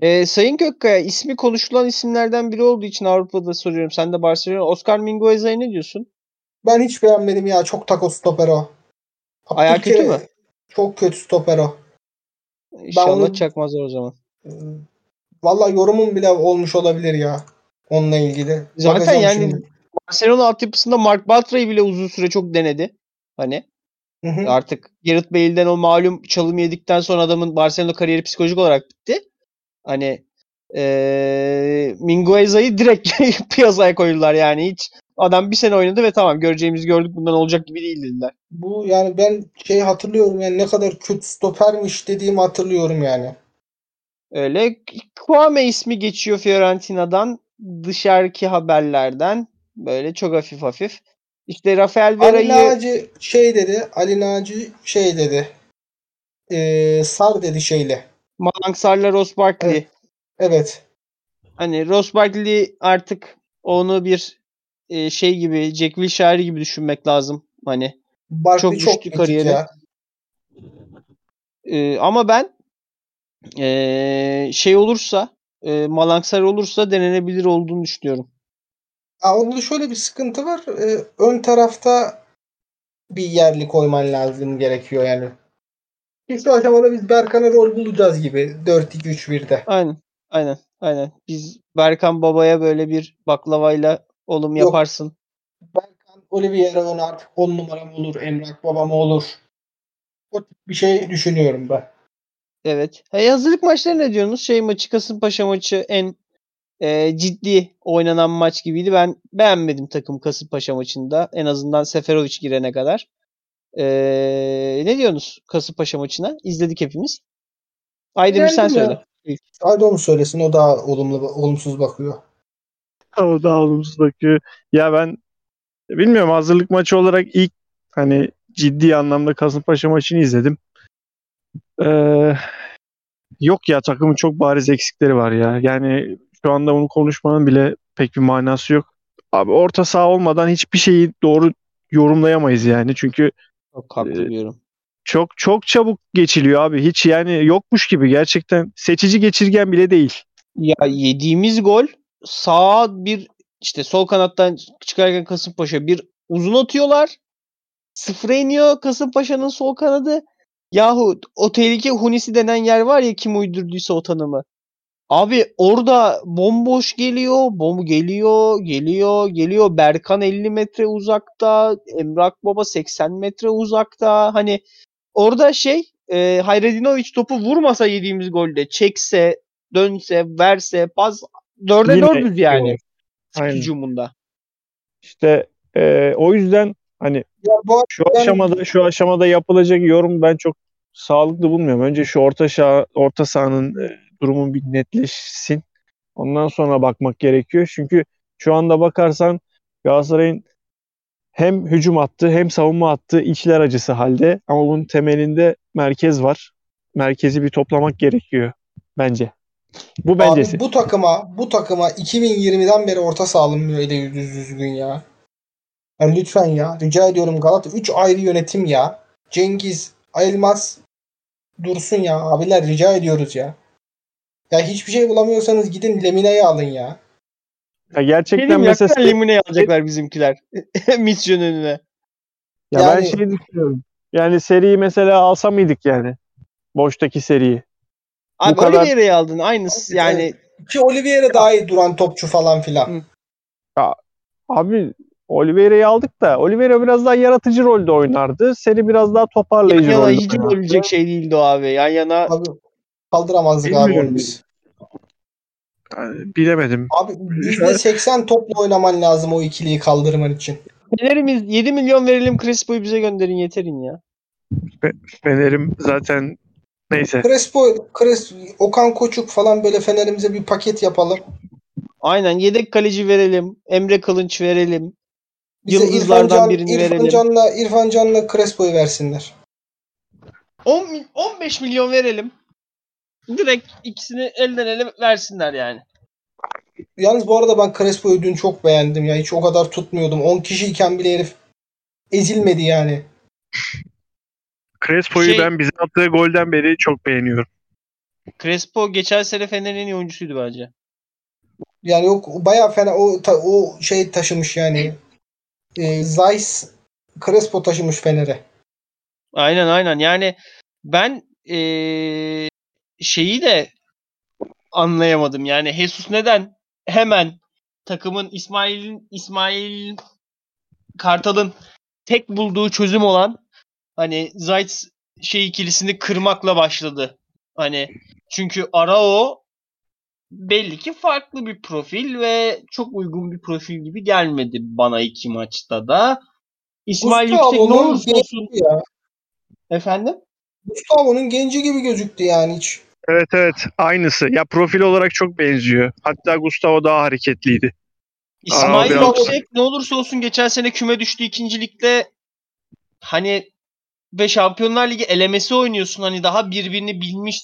Ee, Sayın Gökkaya ismi konuşulan isimlerden biri olduğu için Avrupa'da soruyorum. Sen de Barcelona. Oscar Mingueza'ya ne diyorsun? Ben hiç beğenmedim ya. Çok taco stoper o. Ayağı kötü mü? Çok kötü stoper o. İnşallah onu- çakmazlar o zaman. Vallahi yorumum bile olmuş olabilir ya. Onunla ilgili. Zaten Bakacağım yani- şimdi. Barcelona altyapısında Mark Bartra'yı bile uzun süre çok denedi. Hani Hı hı. artık Gareth Bale'den o malum çalım yedikten sonra adamın Barcelona kariyeri psikolojik olarak bitti. Hani ee, Mingueza'yı direkt piyasaya koydular yani hiç adam bir sene oynadı ve tamam göreceğimizi gördük bundan olacak gibi değil dediler. Bu yani ben şey hatırlıyorum yani ne kadar kötü stopermiş dediğimi hatırlıyorum yani. Öyle Kwame ismi geçiyor Fiorentina'dan dışarıki haberlerden böyle çok hafif hafif. İşte Rafael Ali Vera'yı Naci şey dedi. Ali Naci şey dedi. Ee, sar dedi şeyle. Malangsar'la Ross Barkley. Evet. Evet. Hani Ross Barkley artık onu bir e, şey gibi Jack Wilshere gibi düşünmek lazım. Hani Barkley Çok çok, düştü kariyeri. ya. e, ama ben e, şey olursa e, Malangsar olursa denenebilir olduğunu düşünüyorum. Ha, onda şöyle bir sıkıntı var. Ee, ön tarafta bir yerli koyman lazım gerekiyor yani. şu aşamada biz Berkan'a rol bulacağız gibi 4-2-3-1'de. Aynen. Aynen. Aynen. Biz Berkan Baba'ya böyle bir baklavayla oğlum Yok. yaparsın. Berkan Oliveira'nın artık 10 numaram olur, Emrah babam olur. O tip bir şey düşünüyorum ben. Evet. Hey, hazırlık maçları ne diyorsunuz? Şey maçı Kasımpaşa maçı en e, ciddi oynanan maç gibiydi. Ben beğenmedim takım Kasımpaşa maçında. En azından Seferovic girene kadar. E, ne diyorsunuz Kasımpaşa maçına? İzledik hepimiz. Aydemir sen ya. söyle. Hadi onu söylesin. O daha olumlu, olumsuz bakıyor. O daha olumsuz bakıyor. Ya ben bilmiyorum hazırlık maçı olarak ilk hani ciddi anlamda Kasımpaşa maçını izledim. Ee, yok ya takımın çok bariz eksikleri var ya. Yani şu anda bunu konuşmanın bile pek bir manası yok. Abi orta saha olmadan hiçbir şeyi doğru yorumlayamayız yani. Çünkü Çok Ee, diyorum. çok çok çabuk geçiliyor abi. Hiç yani yokmuş gibi gerçekten seçici geçirgen bile değil. Ya yediğimiz gol sağa bir işte sol kanattan çıkarken Kasımpaşa bir uzun atıyorlar. Sıfıra iniyor Kasımpaşa'nın sol kanadı. Yahu o tehlike Hunisi denen yer var ya kim uydurduysa o tanımı. Abi orada bomboş geliyor, bom geliyor, geliyor, geliyor. Berkan 50 metre uzakta, Emrak Baba 80 metre uzakta. Hani orada şey, e, Hayredinovic topu vurmasa yediğimiz golde çekse, dönse, verse, pas dörde dördüz yani. Hücumunda. İşte e, o yüzden hani Ya bu şu Ben- aşamada şu aşamada yapılacak yorum ben çok sağlıklı bulmuyorum. Önce şu orta saha orta sahanın e, durumu bir netleşsin. Ondan sonra bakmak gerekiyor. Çünkü şu anda bakarsan Galatasaray'ın hem hücum attı hem savunma attı içler acısı halde ama bunun temelinde merkez var. Merkezi bir toplamak gerekiyor bence. Bu bencesi. Abi bu takıma bu takıma 2020'den beri orta saha alınmıyor öyle yüz düzgün ya. Yani lütfen ya. Rica ediyorum Galata 3 ayrı yönetim ya. Cengiz, Elmas, Dursun ya. Abiler rica ediyoruz ya. Ya hiçbir şey bulamıyorsanız gidin Lemine'yi alın ya. Ya gerçekten ya mesela Limone'yi alacaklar bizimkiler. Misyon önüne. Ya ben Yani- şey düşünüyorum. Yani seriyi mesela alsa mıydık yani? Boştaki seriyi. Abi kadar- Oliveira'yı aldın. Aynısı yani. Ki Oliveira daha iyi duran topçu falan filan. Hı. Abi Oliveira'yı aldık da Oliveira biraz daha yaratıcı rolde oynardı. Seri biraz daha Yan toparlayıcı yana rolde hiç olabilecek şey değildi o abi. Yan yana Abi kaldıramazdık abi Bilmiyorum. onu biz. Yani bilemedim. Abi %80 topla oynaman lazım o ikiliyi kaldırman için. Fener'imiz 7 milyon verelim Crespo'yu bize gönderin yeterin ya. Fener'im zaten neyse. Crespo, Cres, Okan Koçuk falan böyle Fener'imize bir paket yapalım. Aynen yedek kaleci verelim. Emre Kılınç verelim. Bize Yıldızlardan İrfan Can, birini İrfan verelim. Can'la İrfan Can'la Crespo'yu versinler. 10 mil- 15 milyon verelim. Direkt ikisini elden ele versinler yani. Yalnız bu arada ben Crespo'yu dün çok beğendim ya. Hiç o kadar tutmuyordum. 10 kişiyken bile herif ezilmedi yani. Crespo'yu Şey- ben bize attığı golden beri çok beğeniyorum. Crespo geçen sene Fener'in en iyi oyuncusuydu bence. Yani yok bayağı fena o ta- o şey taşımış yani. E, Zeiss Crespo taşımış Fener'e. Aynen aynen. Yani ben eee, şeyi de anlayamadım. Yani Jesus neden hemen takımın İsmail'in İsmail Kartal'ın tek bulduğu çözüm olan hani Zayt şey ikilisini kırmakla başladı. Hani çünkü Arao belli ki farklı bir profil ve çok uygun bir profil gibi gelmedi bana iki maçta da. İsmail Yüksek ne olursa olsun ya. efendim. Gustavo'nun genci gibi gözüktü yani hiç. Evet evet aynısı. Ya profil olarak çok benziyor. Hatta Gustavo daha hareketliydi. İsmail Yüksek ne olursa olsun geçen sene küme düştü ikincilikte hani ve Şampiyonlar Ligi elemesi oynuyorsun hani daha birbirini bilmiş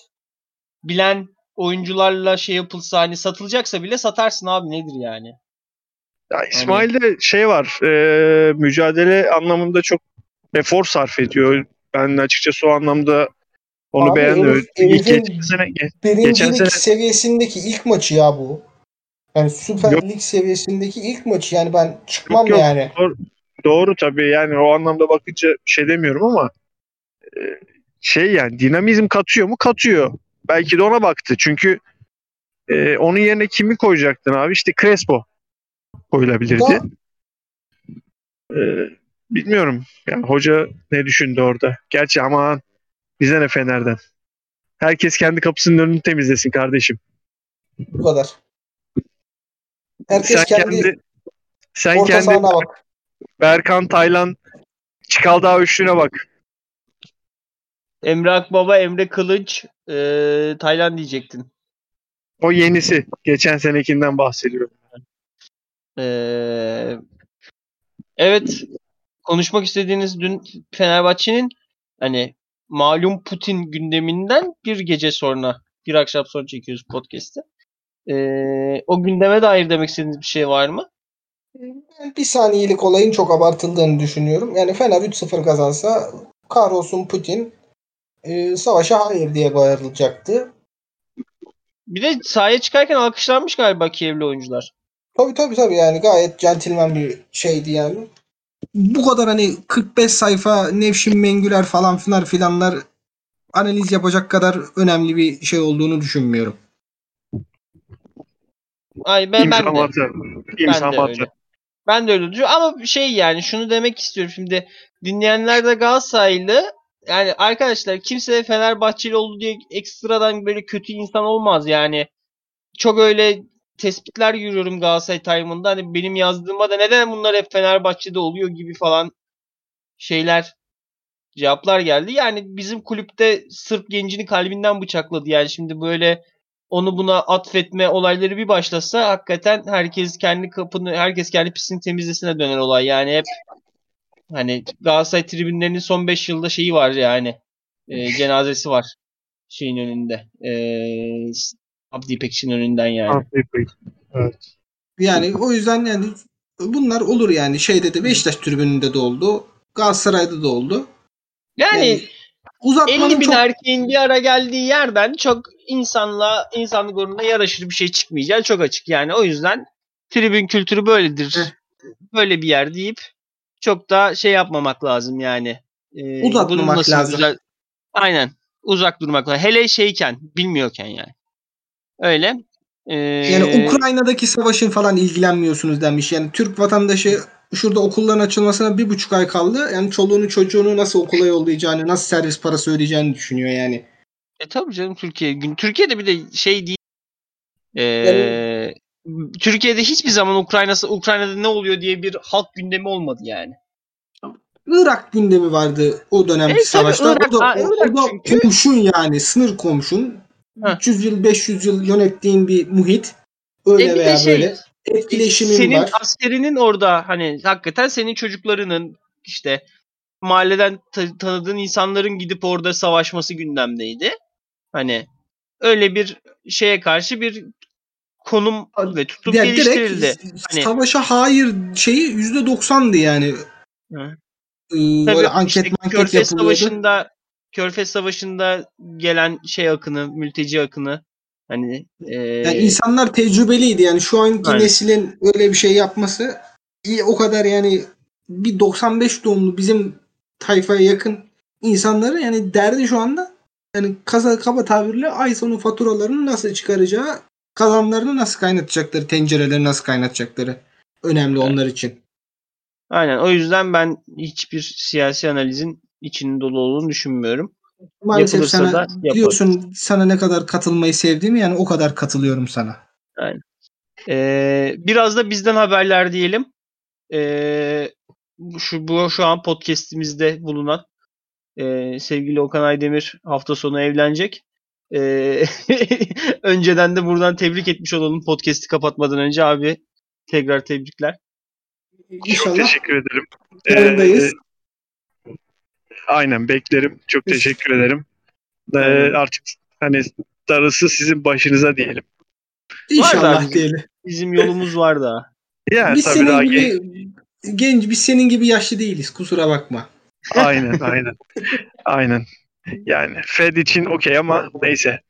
bilen oyuncularla şey yapılsa hani satılacaksa bile satarsın abi nedir yani. Ya İsmail'de şey var. e, mücadele anlamında çok efor sarf ediyor. Ben açıkçası o anlamda onu Abi beğendim. herifin- Geçen sene ge- Birincilik sene- seviyesindeki ilk maçı ya bu. Yani Süper Yok. Lig seviyesindeki ilk maçı yani ben çıkmam Yok, yok. yani. Doğru tabii yani o anlamda bakınca şey demiyorum ama e, şey yani dinamizm katıyor mu? Katıyor. Belki de ona baktı. Çünkü e, onun yerine kimi koyacaktın abi? İşte Crespo koyulabilirdi. Da- E, bilmiyorum. Yani hoca ne düşündü orada? Gerçi aman bize ne Fener'den. Herkes kendi kapısının önünü temizlesin kardeşim. Bu kadar. Herkes sen kendi, kendi, sen orta kendi sahana bak. Berkan Taylan Çikaldağ üçlüğüne bak. Emre Akbaba, Emre Kılıç, e, Taylan diyecektin. O yenisi. Geçen senekinden bahsediyorum. E, evet. Konuşmak istediğiniz dün Fenerbahçe'nin hani malum Putin gündeminden bir gece sonra, bir akşam sonra çekiyoruz podcast'i. E, o gündeme dair demek istediğiniz bir şey var mı? Ben bir saniyelik olayın çok abartıldığını düşünüyorum. Yani Fener 3-0 kazansa kahrolsun Putin e, savaşa hayır diye bağırılacaktı. Bir de sahaya çıkarken alkışlanmış galiba Kievli oyuncular. Tabii tabii tabii yani gayet centilmen bir şeydi yani. Bu kadar hani 45 sayfa Nevşin Mengüler falan filan filanlar analiz yapacak kadar önemli bir şey olduğunu düşünmüyorum. Ay ben, ben de. Ben de öyle. Ben de öyle düşünüyorum ama şey yani şunu demek istiyorum şimdi dinleyenler de Galatasaraylı yani arkadaşlar kimse de Fenerbahçeli oldu diye ekstradan böyle kötü insan olmaz yani. Çok öyle tespitler görüyorum Galatasaray time'ında hani benim yazdığıma da neden bunlar hep Fenerbahçe'de oluyor gibi falan şeyler cevaplar geldi. Yani bizim kulüpte Sırp gencini kalbinden bıçakladı yani şimdi böyle onu buna atfetme olayları bir başlasa hakikaten herkes kendi kapını herkes kendi pisini temizlesine döner olay. Yani hep hani Galatasaray tribünlerinin son 5 yılda şeyi var yani. E, cenazesi var şeyin önünde. E, Abdi İpekçi'nin önünden yani. Evet. Yani o yüzden yani bunlar olur yani şeyde de Beşiktaş tribününde de oldu. Galatasaray'da da oldu. Yani, Yani uzatmanın 50 bin çok erkeğin bir ara geldiği yerden çok insanla insanlık uğruna yaraşır bir şey çıkmayacağı çok açık. Yani o yüzden tribün kültürü böyledir. Böyle bir yer deyip çok da şey yapmamak lazım yani. Ee, bunun nasıl lazım. güzel- Aynen. Uzak durmak lazım. Hele şeyken, bilmiyorken yani. Öyle. Ee, Yani Ukrayna'daki savaşın falan ilgilenmiyorsunuz demiş. Yani Türk vatandaşı şurada okulların açılmasına bir buçuk ay kaldı. Yani çoluğunu çocuğunu nasıl okula yollayacağını, nasıl servis parası ödeyeceğini düşünüyor yani. E tabii canım Türkiye. Türkiye'de bir de şey değil. Ee, Türkiye'de hiçbir zaman Ukrayna'sı Ukrayna'da ne oluyor diye bir halk gündemi olmadı yani. Irak gündemi vardı o dönemki E, savaşta. Irak- o da, o Irak da çünkü- komşun yani sınır komşun. Heh. 300 yıl 500 yıl yönettiğin bir muhit. Öyle E veya şey, böyle. Etkileşimin senin var. askerinin orada hani hakikaten senin çocuklarının işte mahalleden ta- tanıdığın insanların gidip orada savaşması gündemdeydi. Hani öyle bir şeye karşı bir konum ve tutum Ya geliştirildi. Hani- savaşa hayır şeyi %90'dı yani. Hı. Ee, Tabii böyle anket işte manket Körfez yapılıyordu. Savaşı'nda Körfez Savaşı'nda gelen şey akını, mülteci akını hani e, Yani insanlar tecrübeliydi yani şu anki Aynen. neslin öyle bir şey yapması iyi o kadar yani bir 95 doğumlu bizim tayfaya yakın insanları yani derdi şu anda yani kasa kaba tabirle ay sonu faturalarını nasıl çıkaracağı kazanlarını nasıl kaynatacakları tencereleri nasıl kaynatacakları önemli onlar için. aynen o yüzden ben hiçbir siyasi analizin içinin dolu olduğunu düşünmüyorum. Maalesef Yapılırsa sana da biliyorsun sana ne kadar katılmayı sevdiğimi yani o kadar katılıyorum sana. Ee, biraz da bizden haberler diyelim. Ee, şu bu şu an podcast'imizde bulunan ee, sevgili Okan Aydemir hafta sonu evlenecek. Ee, önceden de buradan tebrik etmiş olalım podcast'i kapatmadan önce abi. Tekrar tebrikler. Çok İnşallah teşekkür ederim. yanındayız. Ee, aynen beklerim. Çok teşekkür ederim. Ee, artık hani darısı sizin başınıza diyelim. İnşallah bizim- diyelim. Bizim yolumuz var daha. Yani Biz tabii senin daha gibi gen- genç, biz senin gibi yaşlı değiliz. Kusura bakma. aynen aynen. aynen. Yani Fed için okey ama neyse.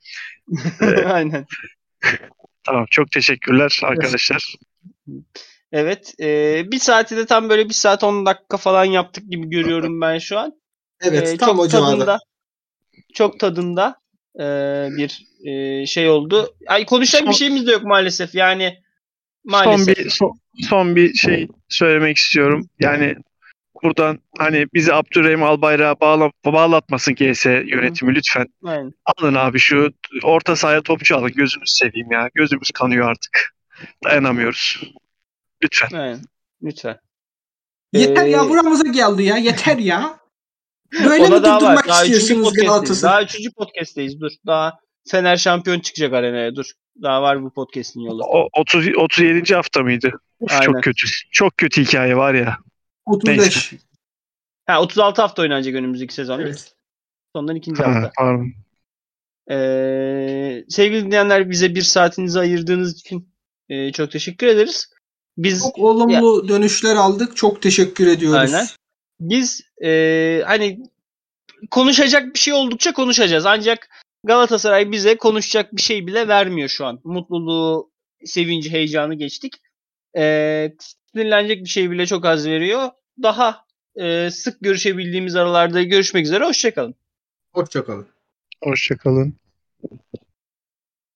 Aynen. Tamam çok teşekkürler arkadaşlar. Evet. ee, bir saati de tam böyle bir saat 10 dakika falan yaptık gibi görüyorum ben şu an. Evet, Ee, tam çok o civarda. tadında, çok tadında e, bir e, şey oldu. Ay konuşacak Son- bir şeyimiz de yok maalesef. Yani Son maalesef. bir son, son bir şey söylemek istiyorum. Yani buradan hani bizi Abdurrahim Albayrak'a bağla, bağlatmasın GS yönetimi lütfen. Aynen. Alın abi şu orta sahaya topçu alın. Gözünüzü seveyim ya. Gözümüz kanıyor artık. Dayanamıyoruz. Lütfen. Aynen. Lütfen. Yeter Ee, ya buramıza geldi ya. Yeter ya. Böyle Ona mi daha durdurmak Daha istiyorsunuz. Galatasaray'ı? Daha üçüncü podcast'teyiz. Dur. Daha Fener şampiyon çıkacak arenaya. Dur. Daha var bu podcast'in yolu. O 30 37. hafta mıydı? Of, Aynen. çok kötü. Çok kötü hikaye var ya. 35. Ha 36 hafta oynanacak önümüzdeki sezon. Evet. Sondan ikinci Ha, hafta. pardon. Ee, sevgili dinleyenler bize bir saatinizi ayırdığınız için e, çok teşekkür ederiz. Biz Çok olumlu dönüşler aldık. Çok teşekkür ediyoruz. Aynen. Biz e, hani konuşacak bir şey oldukça konuşacağız. Ancak Galatasaray bize konuşacak bir şey bile vermiyor şu an. Mutluluğu, sevinci, heyecanı geçtik. E, sinirlenecek bir şey bile çok az veriyor. Daha e, sık görüşebildiğimiz aralarda görüşmek üzere. Hoşçakalın. Hoşçakalın. Hoşçakalın.